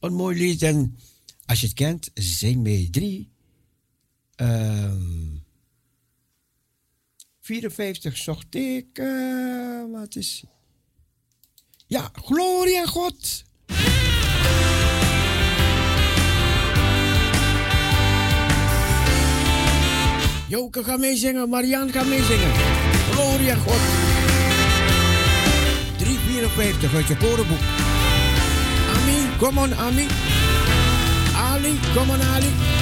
een mooi lied en als je het kent, zing mee. 3, um, 54 zocht ik. Uh, wat is. Ja, glorie aan God. Joke gaat meezingen, Marianne gaat meezingen. Glorie aan God. 354 uit je korenboek. Ami, kom on, Ami. Ali, kom on, Ali.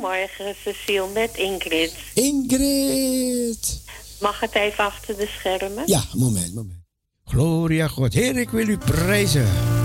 Goedemorgen, Cecile, met Ingrid. Ingrid. Mag het even achter de schermen? Ja, moment, moment. Gloria God. Heer, ik wil u prijzen.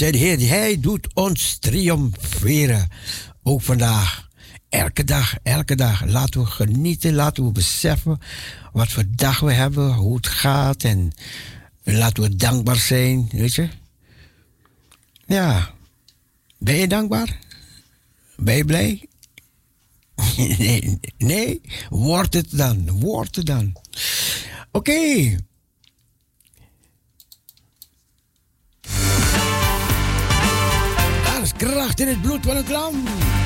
zijn Heer. Hij doet ons triomferen. Ook vandaag. Elke dag, elke dag. Laten we genieten, laten we beseffen wat voor dag we hebben, hoe het gaat. En laten we dankbaar zijn, weet je. Ja. Ben je dankbaar? Ben je blij? nee, nee. Word het dan, word het dan. Oké. kracht in het bloed van het land.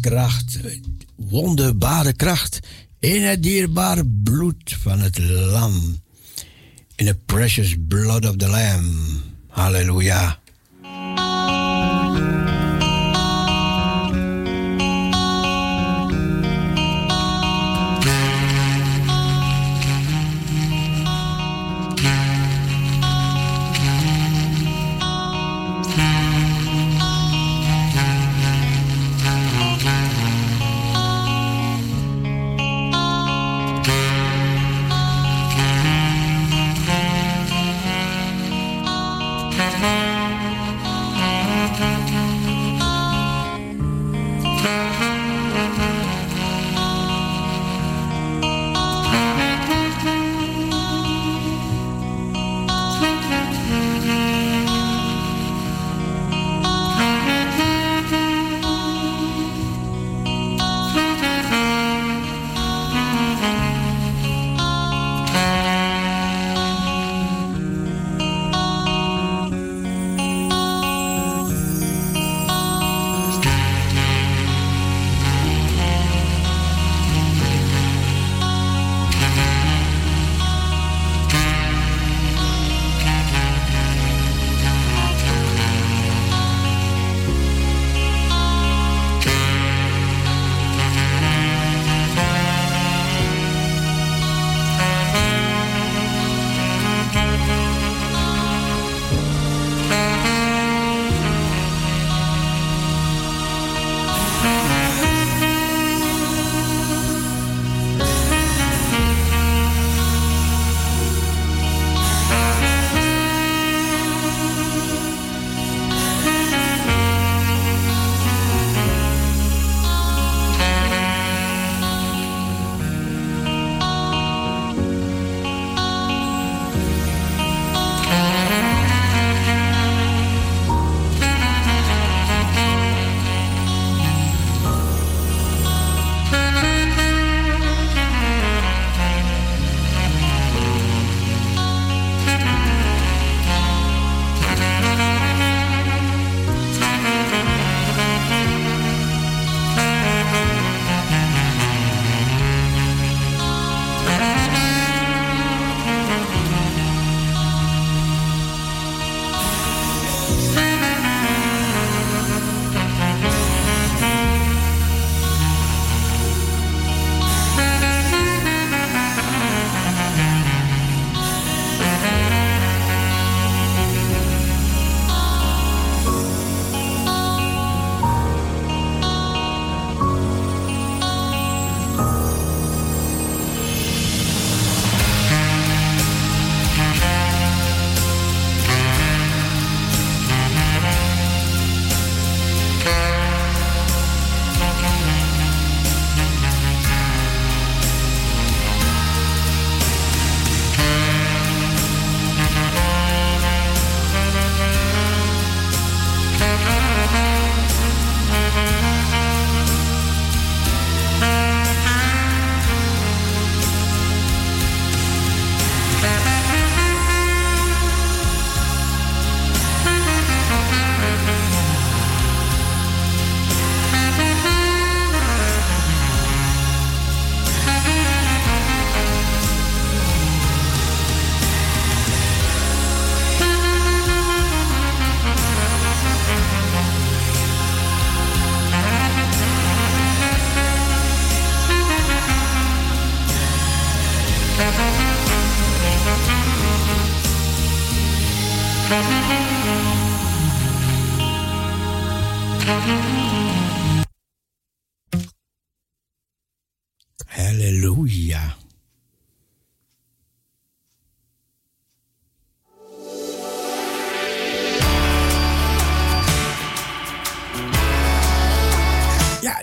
Kracht, wonderbare kracht in het dierbare bloed van het lam. In het precious blood of the lamb. Halleluja.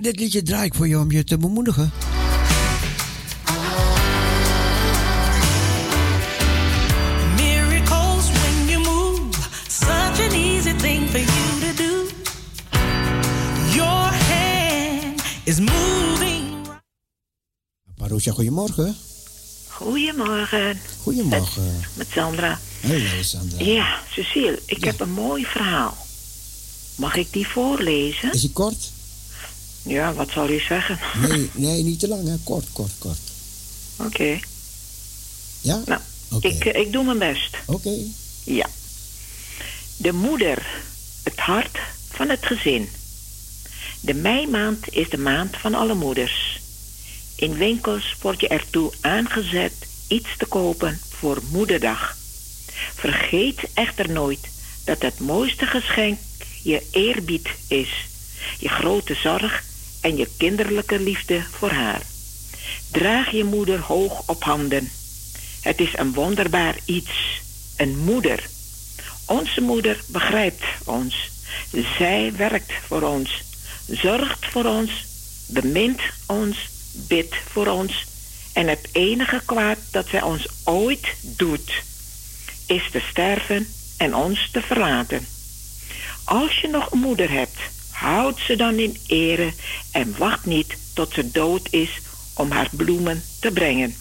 Dit liedje draai ik voor je om je te bemoedigen. Miracles when you move, such an easy thing for you to do. Your hand is moving. Marusha, goedemorgen. Goedemorgen. Goedemorgen. Met Sandra. Hallo Sandra. Ja, Cecile, ik heb een mooi verhaal. Mag ik die voorlezen? Is die kort? Ja, wat zal je zeggen? Nee, nee, niet te lang, hè? Kort, kort, kort. Oké. Ja? Nou, ik, eh, ik doe mijn best. Oké. Ja. De moeder, het hart van het gezin. De meimaand is de maand van alle moeders. In winkels word je ertoe aangezet iets te kopen voor Moederdag. Vergeet echter nooit dat het mooiste geschenk je eerbied is, je grote zorg en je kinderlijke liefde voor haar. Draag je moeder hoog op handen. Het is een wonderbaar iets, een moeder. Onze moeder begrijpt ons. Zij werkt voor ons, zorgt voor ons, bemint ons, bidt voor ons. En het enige kwaad dat zij ons ooit doet, is te sterven en ons te verlaten. Als je nog een moeder hebt, houd ze dan in ere en wacht niet tot ze dood is om haar bloemen te brengen.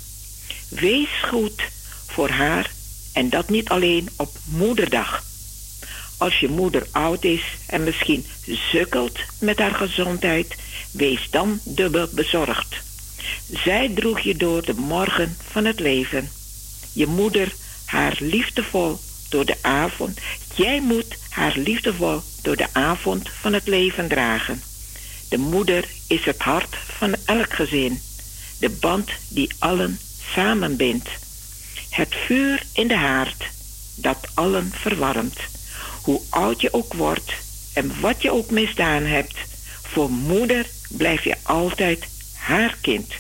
Wees goed voor haar en dat niet alleen op moederdag. Als je moeder oud is en misschien sukkelt met haar gezondheid, wees dan dubbel bezorgd. Zij droeg je door de morgen van het leven. Je moeder haar liefdevol door de avond. Jij moet haar liefdevol door de avond van het leven dragen. De moeder is het hart van elk gezin, de band die allen samenbindt. Het vuur in de haard dat allen verwarmt. Hoe oud je ook wordt en wat je ook misdaan hebt, voor moeder blijf je altijd haar kind.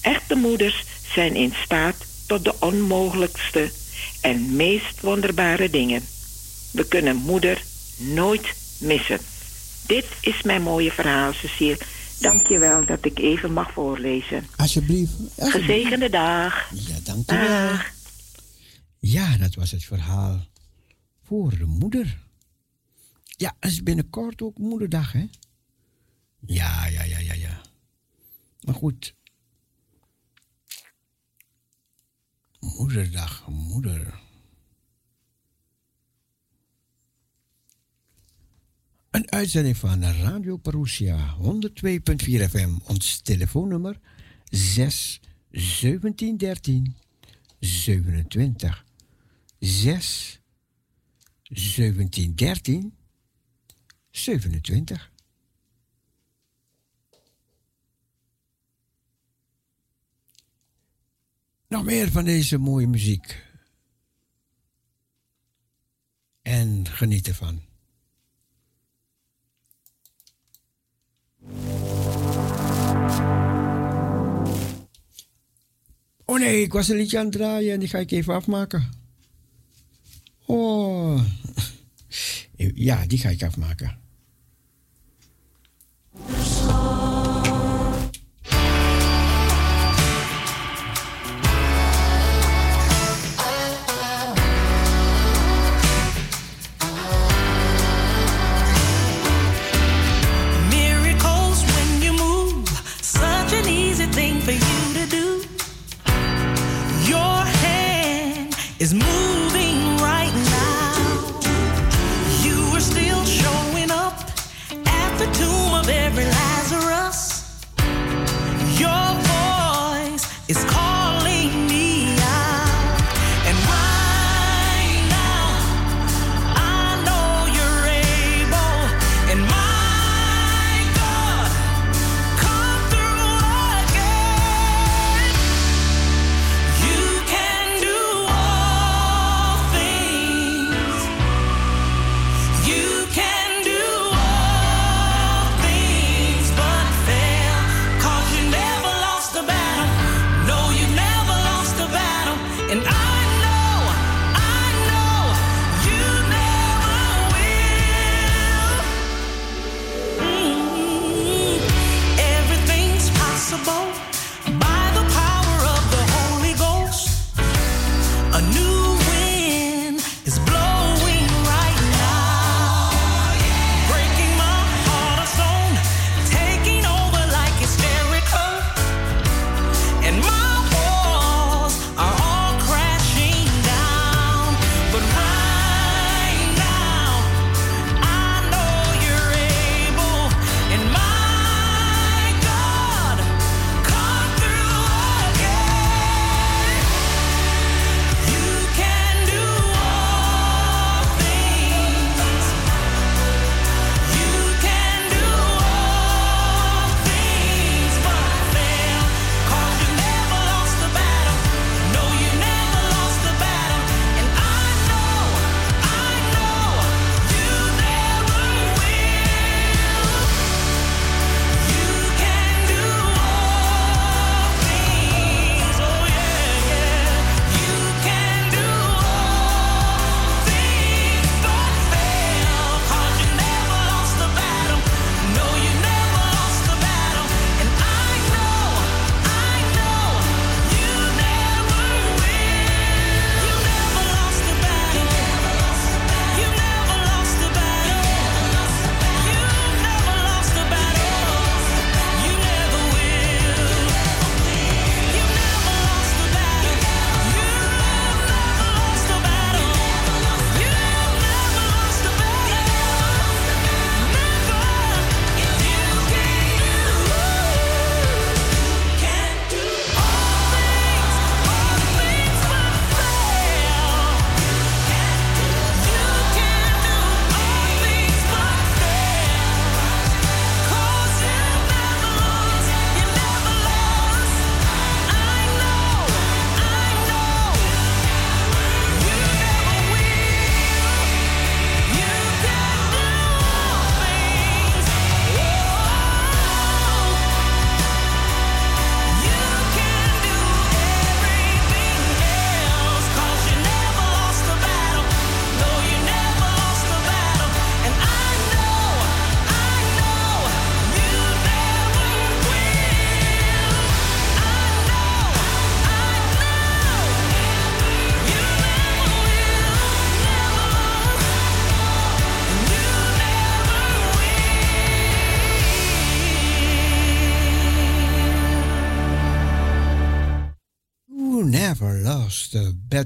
Echte moeders zijn in staat tot de onmogelijkste en meest wonderbare dingen. We kunnen moeder nooit missen. Dit is mijn mooie verhaal, Cecile. Dank je wel dat ik even mag voorlezen. Alsjeblieft. alsjeblieft. Gezegende dag. Ja, dankjewel. Ja, dat was het verhaal voor de moeder. Ja, het is binnenkort ook moederdag, hè? Ja, ja, ja, ja, ja. Maar goed. Moederdag, moeder. Een uitzending van Radio Parousia 102.4 FM. Ons telefoonnummer 6 17 13 27. 6 17 13 27. Nog meer van deze mooie muziek. En geniet ervan. Oh nee, ik was een liedje aan het draaien en die ga ik even afmaken. Oh. Ja, die ga ik afmaken. Is moving right now. You are still showing up at the tomb of every Lazarus. Your voice is calling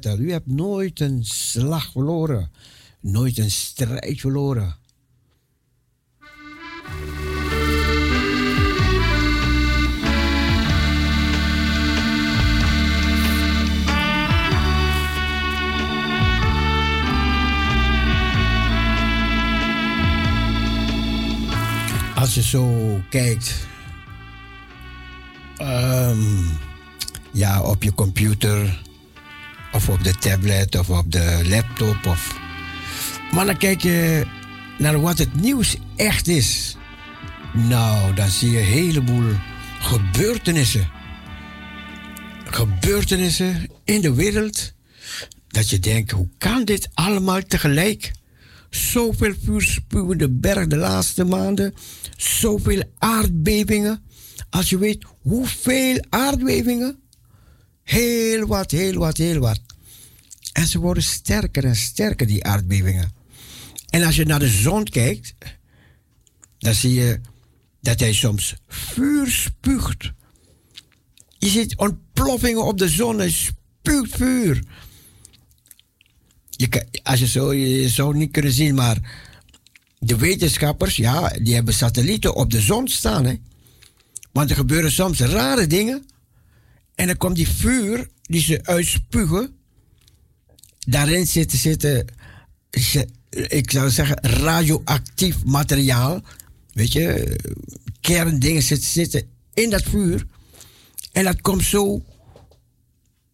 U hebt nooit een slag verloren. Nooit een strijd verloren. Als je zo kijkt, ehm, ja, op je computer of op de tablet of op de laptop of, maar dan kijk je naar wat het nieuws echt is. Nou, dan zie je een heleboel gebeurtenissen. Gebeurtenissen in de wereld. Dat je denkt, hoe kan dit allemaal tegelijk? Zoveel vuurspuwende berg de laatste maanden. Zoveel aardbevingen. Als je weet hoeveel aardbevingen. Heel wat, heel wat, heel wat. En ze worden sterker en sterker, die aardbevingen. En als je naar de zon kijkt, dan zie je dat hij soms vuur spuugt. Je ziet ontploffingen op de zon, hij spuugt vuur. Je, als je zo, je zou niet kunnen zien, maar de wetenschappers, ja, die hebben satellieten op de zon staan. Hè? Want er gebeuren soms rare dingen. En dan komt die vuur die ze uitspugen. Daarin zitten, zitten ik zou zeggen, radioactief materiaal. Weet je, kerndingen zitten, zitten in dat vuur. En dat komt zo,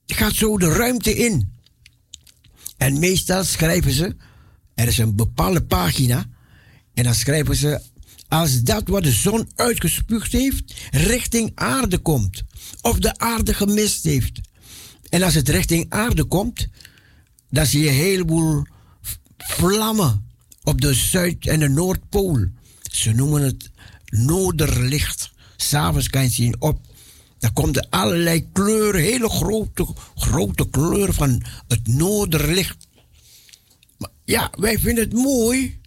gaat zo de ruimte in. En meestal schrijven ze, er is een bepaalde pagina, en dan schrijven ze, als dat wat de zon uitgespuugd heeft, richting aarde komt, of de aarde gemist heeft. En als het richting aarde komt, dan zie je een heleboel vlammen op de Zuid- en de Noordpool. Ze noemen het Noorderlicht. S'avonds kan je zien op. Dan komen er allerlei kleuren, hele grote, grote kleuren van het Noorderlicht. Ja, wij vinden het mooi.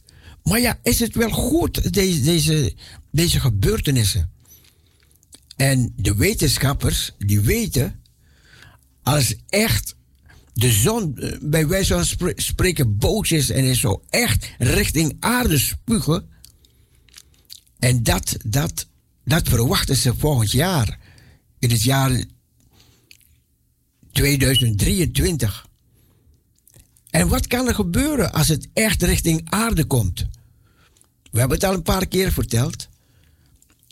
Maar ja, is het wel goed, deze, deze, deze gebeurtenissen? En de wetenschappers, die weten, als echt de zon eh, bij wijze van spre- spreken boos is en is zo echt richting aarde spugen. En dat, dat, dat verwachten ze volgend jaar. In het jaar 2023. En wat kan er gebeuren als het echt richting aarde komt? We hebben het al een paar keer verteld.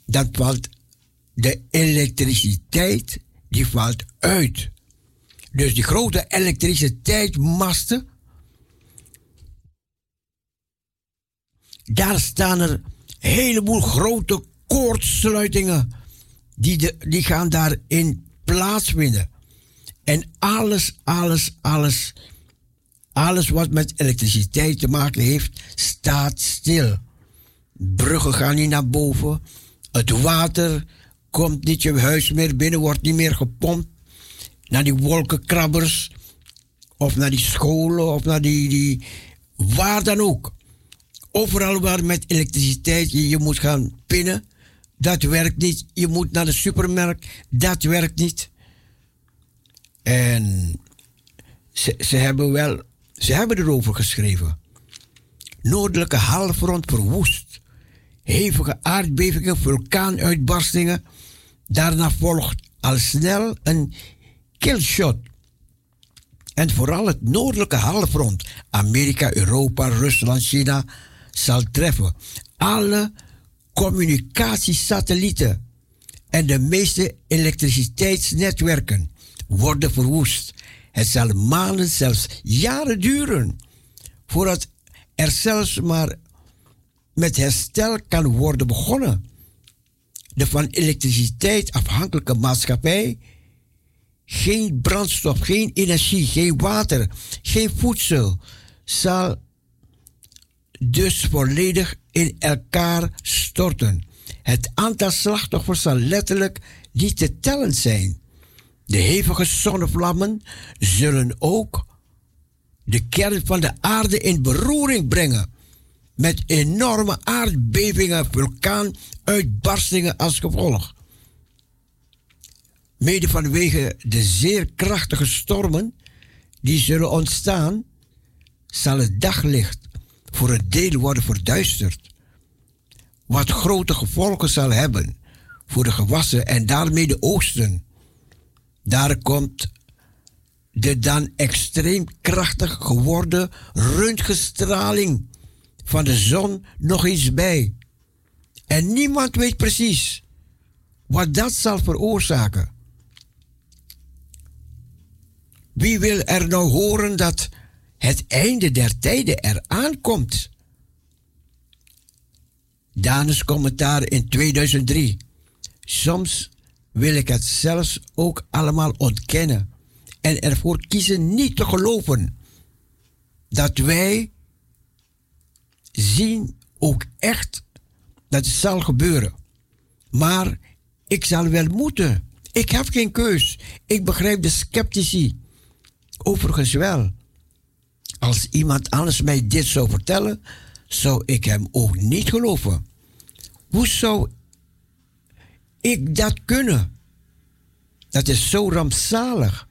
Dan valt de elektriciteit, die valt uit. Dus die grote elektriciteitsmasten, daar staan er heleboel grote koordsluitingen. Die, die gaan daarin plaatsvinden. En alles, alles, alles, alles wat met elektriciteit te maken heeft, staat stil. Bruggen gaan niet naar boven. Het water komt niet je huis meer binnen, wordt niet meer gepompt naar die wolkenkrabbers, of naar die scholen, of naar die, die waar dan ook. Overal waar met elektriciteit je, je moet gaan pinnen, dat werkt niet. Je moet naar de supermarkt, dat werkt niet. En ze, ze hebben wel, ze hebben erover geschreven. Noordelijke halfrond verwoest. Hevige aardbevingen, vulkaanuitbarstingen. Daarna volgt al snel een killshot. En vooral het noordelijke halfrond, Amerika, Europa, Rusland, China, zal treffen. Alle communicatiesatellieten en de meeste elektriciteitsnetwerken worden verwoest. Het zal maanden, zelfs jaren duren voordat er zelfs maar met herstel kan worden begonnen. De van elektriciteit afhankelijke maatschappij geen brandstof, geen energie, geen water, geen voedsel zal dus volledig in elkaar storten. Het aantal slachtoffers zal letterlijk niet te tellen zijn. De hevige zonnevlammen zullen ook de kern van de aarde in beroering brengen. Met enorme aardbevingen, vulkaanuitbarstingen als gevolg. Mede vanwege de zeer krachtige stormen die zullen ontstaan, zal het daglicht voor een deel worden verduisterd. Wat grote gevolgen zal hebben voor de gewassen en daarmee de oogsten. Daar komt de dan extreem krachtig geworden röntgenstraling van de zon nog eens bij. En niemand weet precies wat dat zal veroorzaken. Wie wil er nou horen dat het einde der tijden eraan komt? Danus commentaar in 2003. Soms wil ik het zelfs ook allemaal ontkennen en ervoor kiezen niet te geloven dat wij zien ook echt dat het zal gebeuren. Maar ik zal wel moeten. Ik heb geen keus. Ik begrijp de sceptici. Overigens wel. Als iemand anders mij dit zou vertellen, zou ik hem ook niet geloven. Hoe zou ik dat kunnen? Dat is zo rampzalig.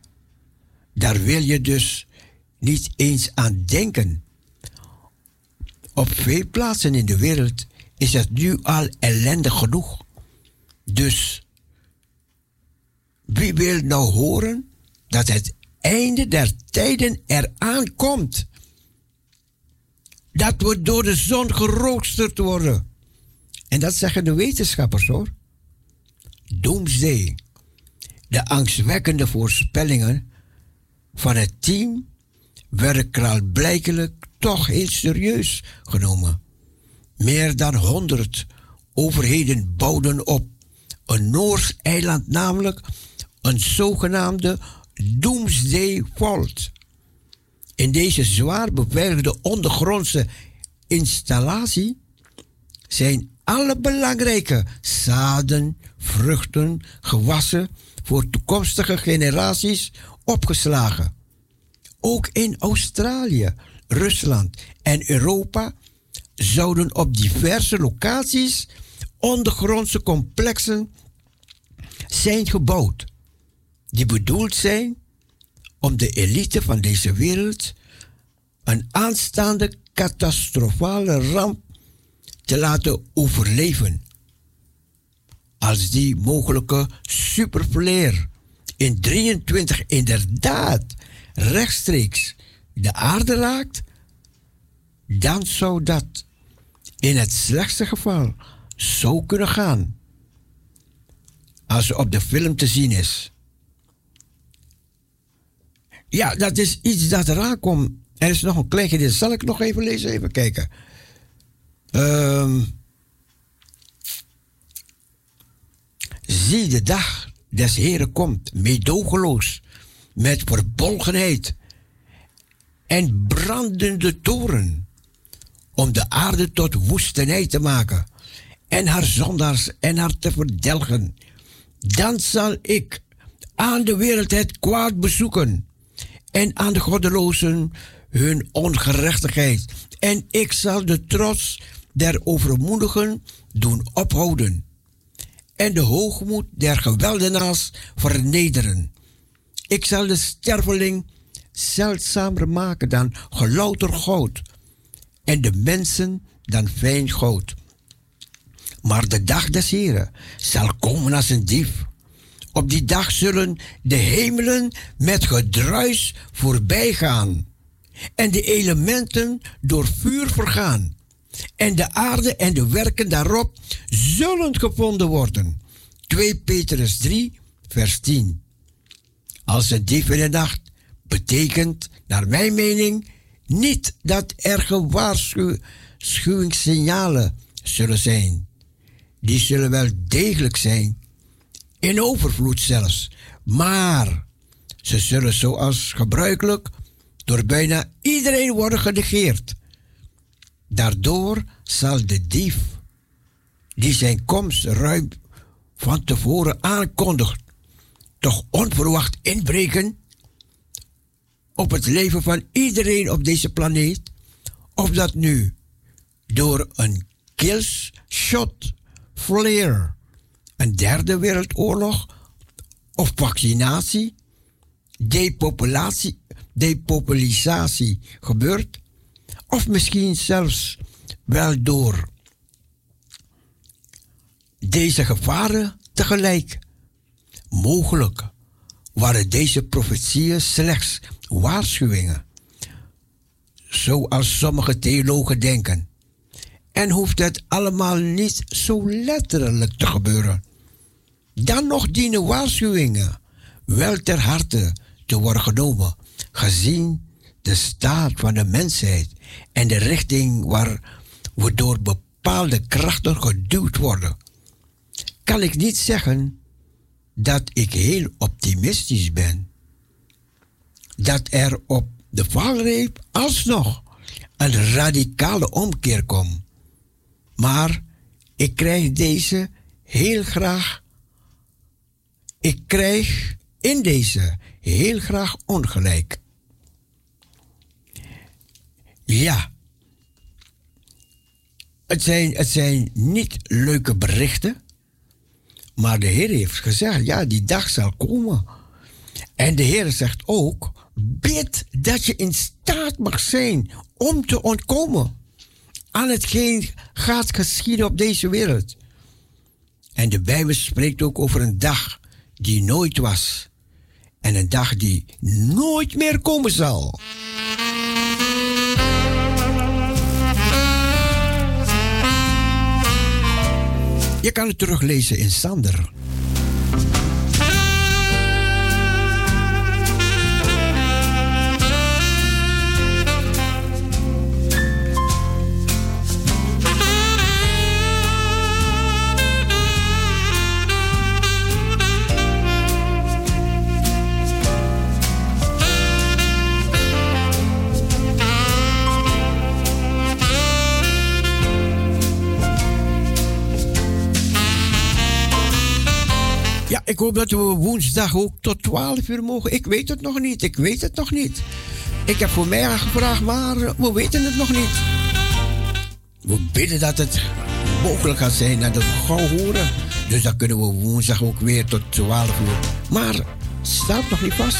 Daar wil je dus niet eens aan denken. Op veel plaatsen in de wereld is het nu al ellendig genoeg. Dus wie wil nou horen dat het einde der tijden eraan komt? Dat we door de zon geroosterd worden. En dat zeggen de wetenschappers hoor. Doomsday. De angstwekkende voorspellingen van het team werden klaarblijkelijk toch heel serieus genomen. Meer dan honderd overheden bouwden op een Noors eiland, namelijk een zogenaamde Doomsday Vault. In deze zwaar beveiligde ondergrondse installatie zijn alle belangrijke zaden, vruchten, gewassen voor toekomstige generaties opgeslagen. Ook in Australië, Rusland en Europa zouden op diverse locaties ondergrondse complexen zijn gebouwd, die bedoeld zijn om de elite van deze wereld een aanstaande catastrofale ramp te laten overleven. Als die mogelijke superflare in 23 inderdaad rechtstreeks de aarde raakt, dan zou dat in het slechtste geval zo kunnen gaan. Als ze op de film te zien is. Ja, dat is iets dat eraan komt. Er is nog een klein gedeelte. Zal ik nog even lezen? Even kijken. Ehm zie de dag des Heren komt, meedogenloos, met verbolgenheid en brandende toren, om de aarde tot woestenij te maken en haar zondaars en haar te verdelgen. Dan zal ik aan de wereld het kwaad bezoeken en aan de goddelozen hun ongerechtigheid. En ik zal de trots der overmoedigen doen ophouden en de hoogmoed der geweldenaars vernederen. Ik zal de sterveling zeldzamer maken dan gelouter goud en de mensen dan fijn goud. Maar de dag des Heren zal komen als een dief. Op die dag zullen de hemelen met gedruis voorbij gaan en de elementen door vuur vergaan. En de aarde en de werken daarop zullen gevonden worden. 2 Petrus 3, vers 10. Als een dief in de nacht betekent, naar mijn mening, niet dat er gewaarschuwingssignalen zullen zijn. Die zullen wel degelijk zijn, in overvloed zelfs, maar ze zullen zoals gebruikelijk door bijna iedereen worden genegeerd. Daardoor zal de dief, die zijn komst ruim van tevoren aankondigt, toch onverwacht inbreken op het leven van iedereen op deze planeet, of dat nu door een killshot flare, een derde wereldoorlog, of vaccinatie, depopulatie, depopularisatie gebeurt, of misschien zelfs wel door deze gevaren tegelijk. Mogelijk waren deze profetieën slechts waarschuwingen, zoals sommige theologen denken. En hoeft het allemaal niet zo letterlijk te gebeuren. Dan nog dienen waarschuwingen wel ter harte te worden genomen, gezien de staat van de mensheid en de richting waar we door bepaalde krachten geduwd worden. Kan ik niet zeggen dat ik heel optimistisch ben. Dat er op de valreep alsnog een radicale omkeer komt. Maar ik krijg deze heel graag. Ik krijg in deze heel graag ongelijk. Ja. Het zijn, het zijn niet leuke berichten. Maar de Heer heeft gezegd, ja, die dag zal komen. En de Heer zegt ook, bid dat je in staat mag zijn om te ontkomen aan hetgeen gaat geschieden op deze wereld. En de Bijbel spreekt ook over een dag die nooit was. En een dag die nooit meer komen zal. Je kan het teruglezen in Sander. Ja, ik hoop dat we woensdag ook tot 12 uur mogen. Ik weet het nog niet. Ik weet het nog niet. Ik heb voor mij gevraagd, maar eh, we weten het nog niet. We bidden dat het mogelijk gaat zijn dat we gauw horen. Dus dan kunnen we woensdag ook weer tot 12 uur. Maar staat nog niet vast.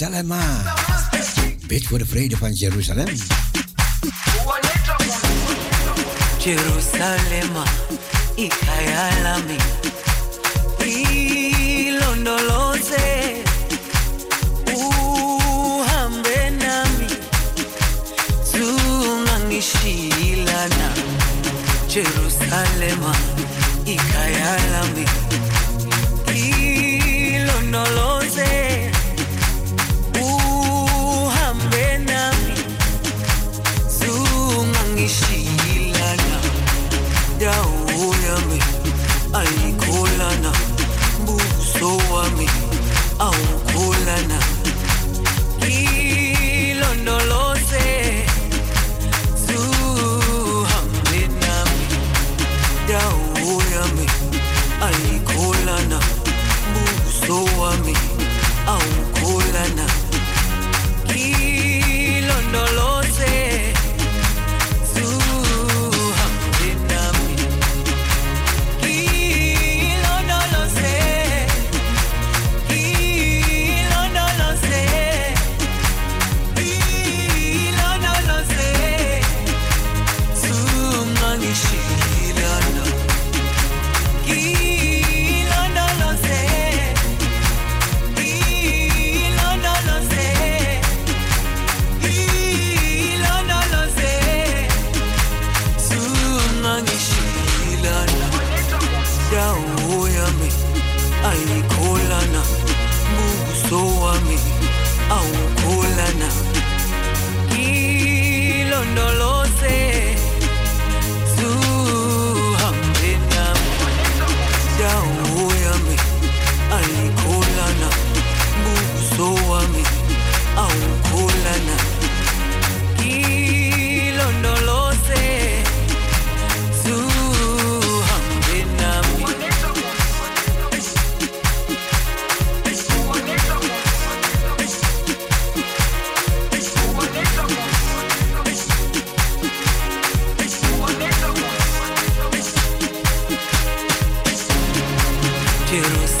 Jeruzalem. Bid ah. voor de vrede van Jeruzalem. Jerusalema ah. ikhaya lami. Ilondoloze. Uhambe nami. Zungangishilana Jerusalema ah. ikhaya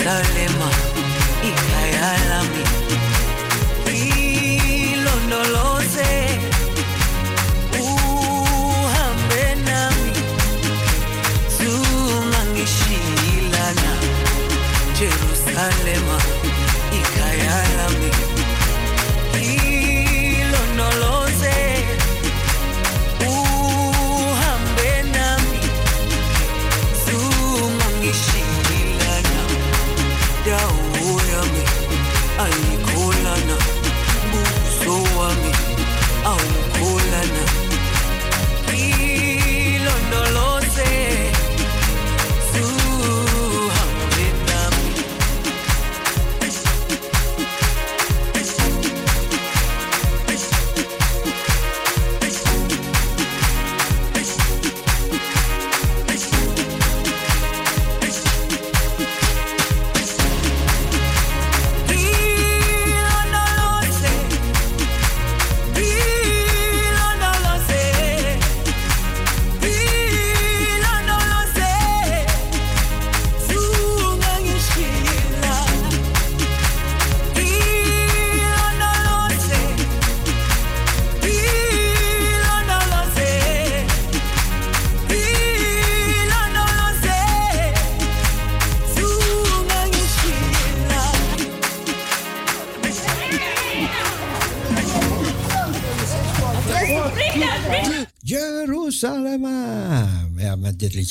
在脸。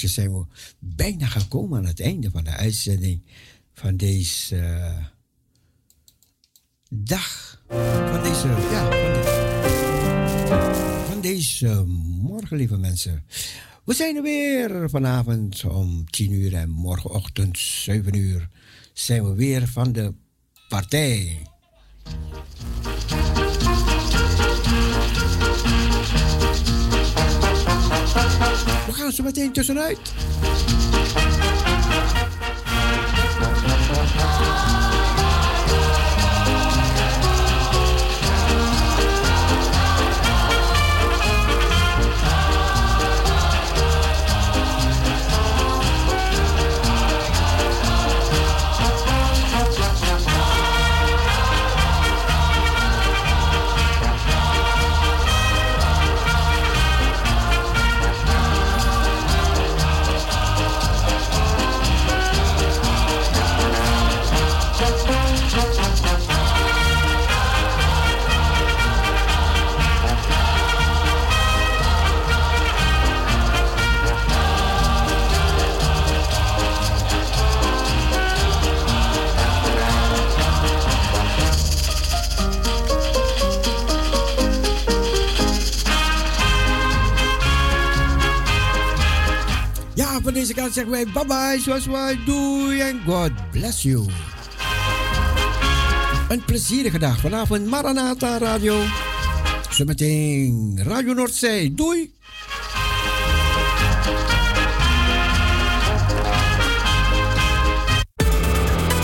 Liedje zijn we bijna gekomen aan het einde van de uitzending van deze eh, dag. Van deze, ja, van, van deze morgen, lieve mensen. We zijn er weer vanavond om 10 uur en morgenochtend 7 uur zijn we weer van de partij. We gaan zo meteen tussenuit. Van deze kant zeggen wij bye bye, wij doei en God bless you. Een plezierige dag vanavond Maranatha Radio. Zometeen Radio Noordzee. Doei!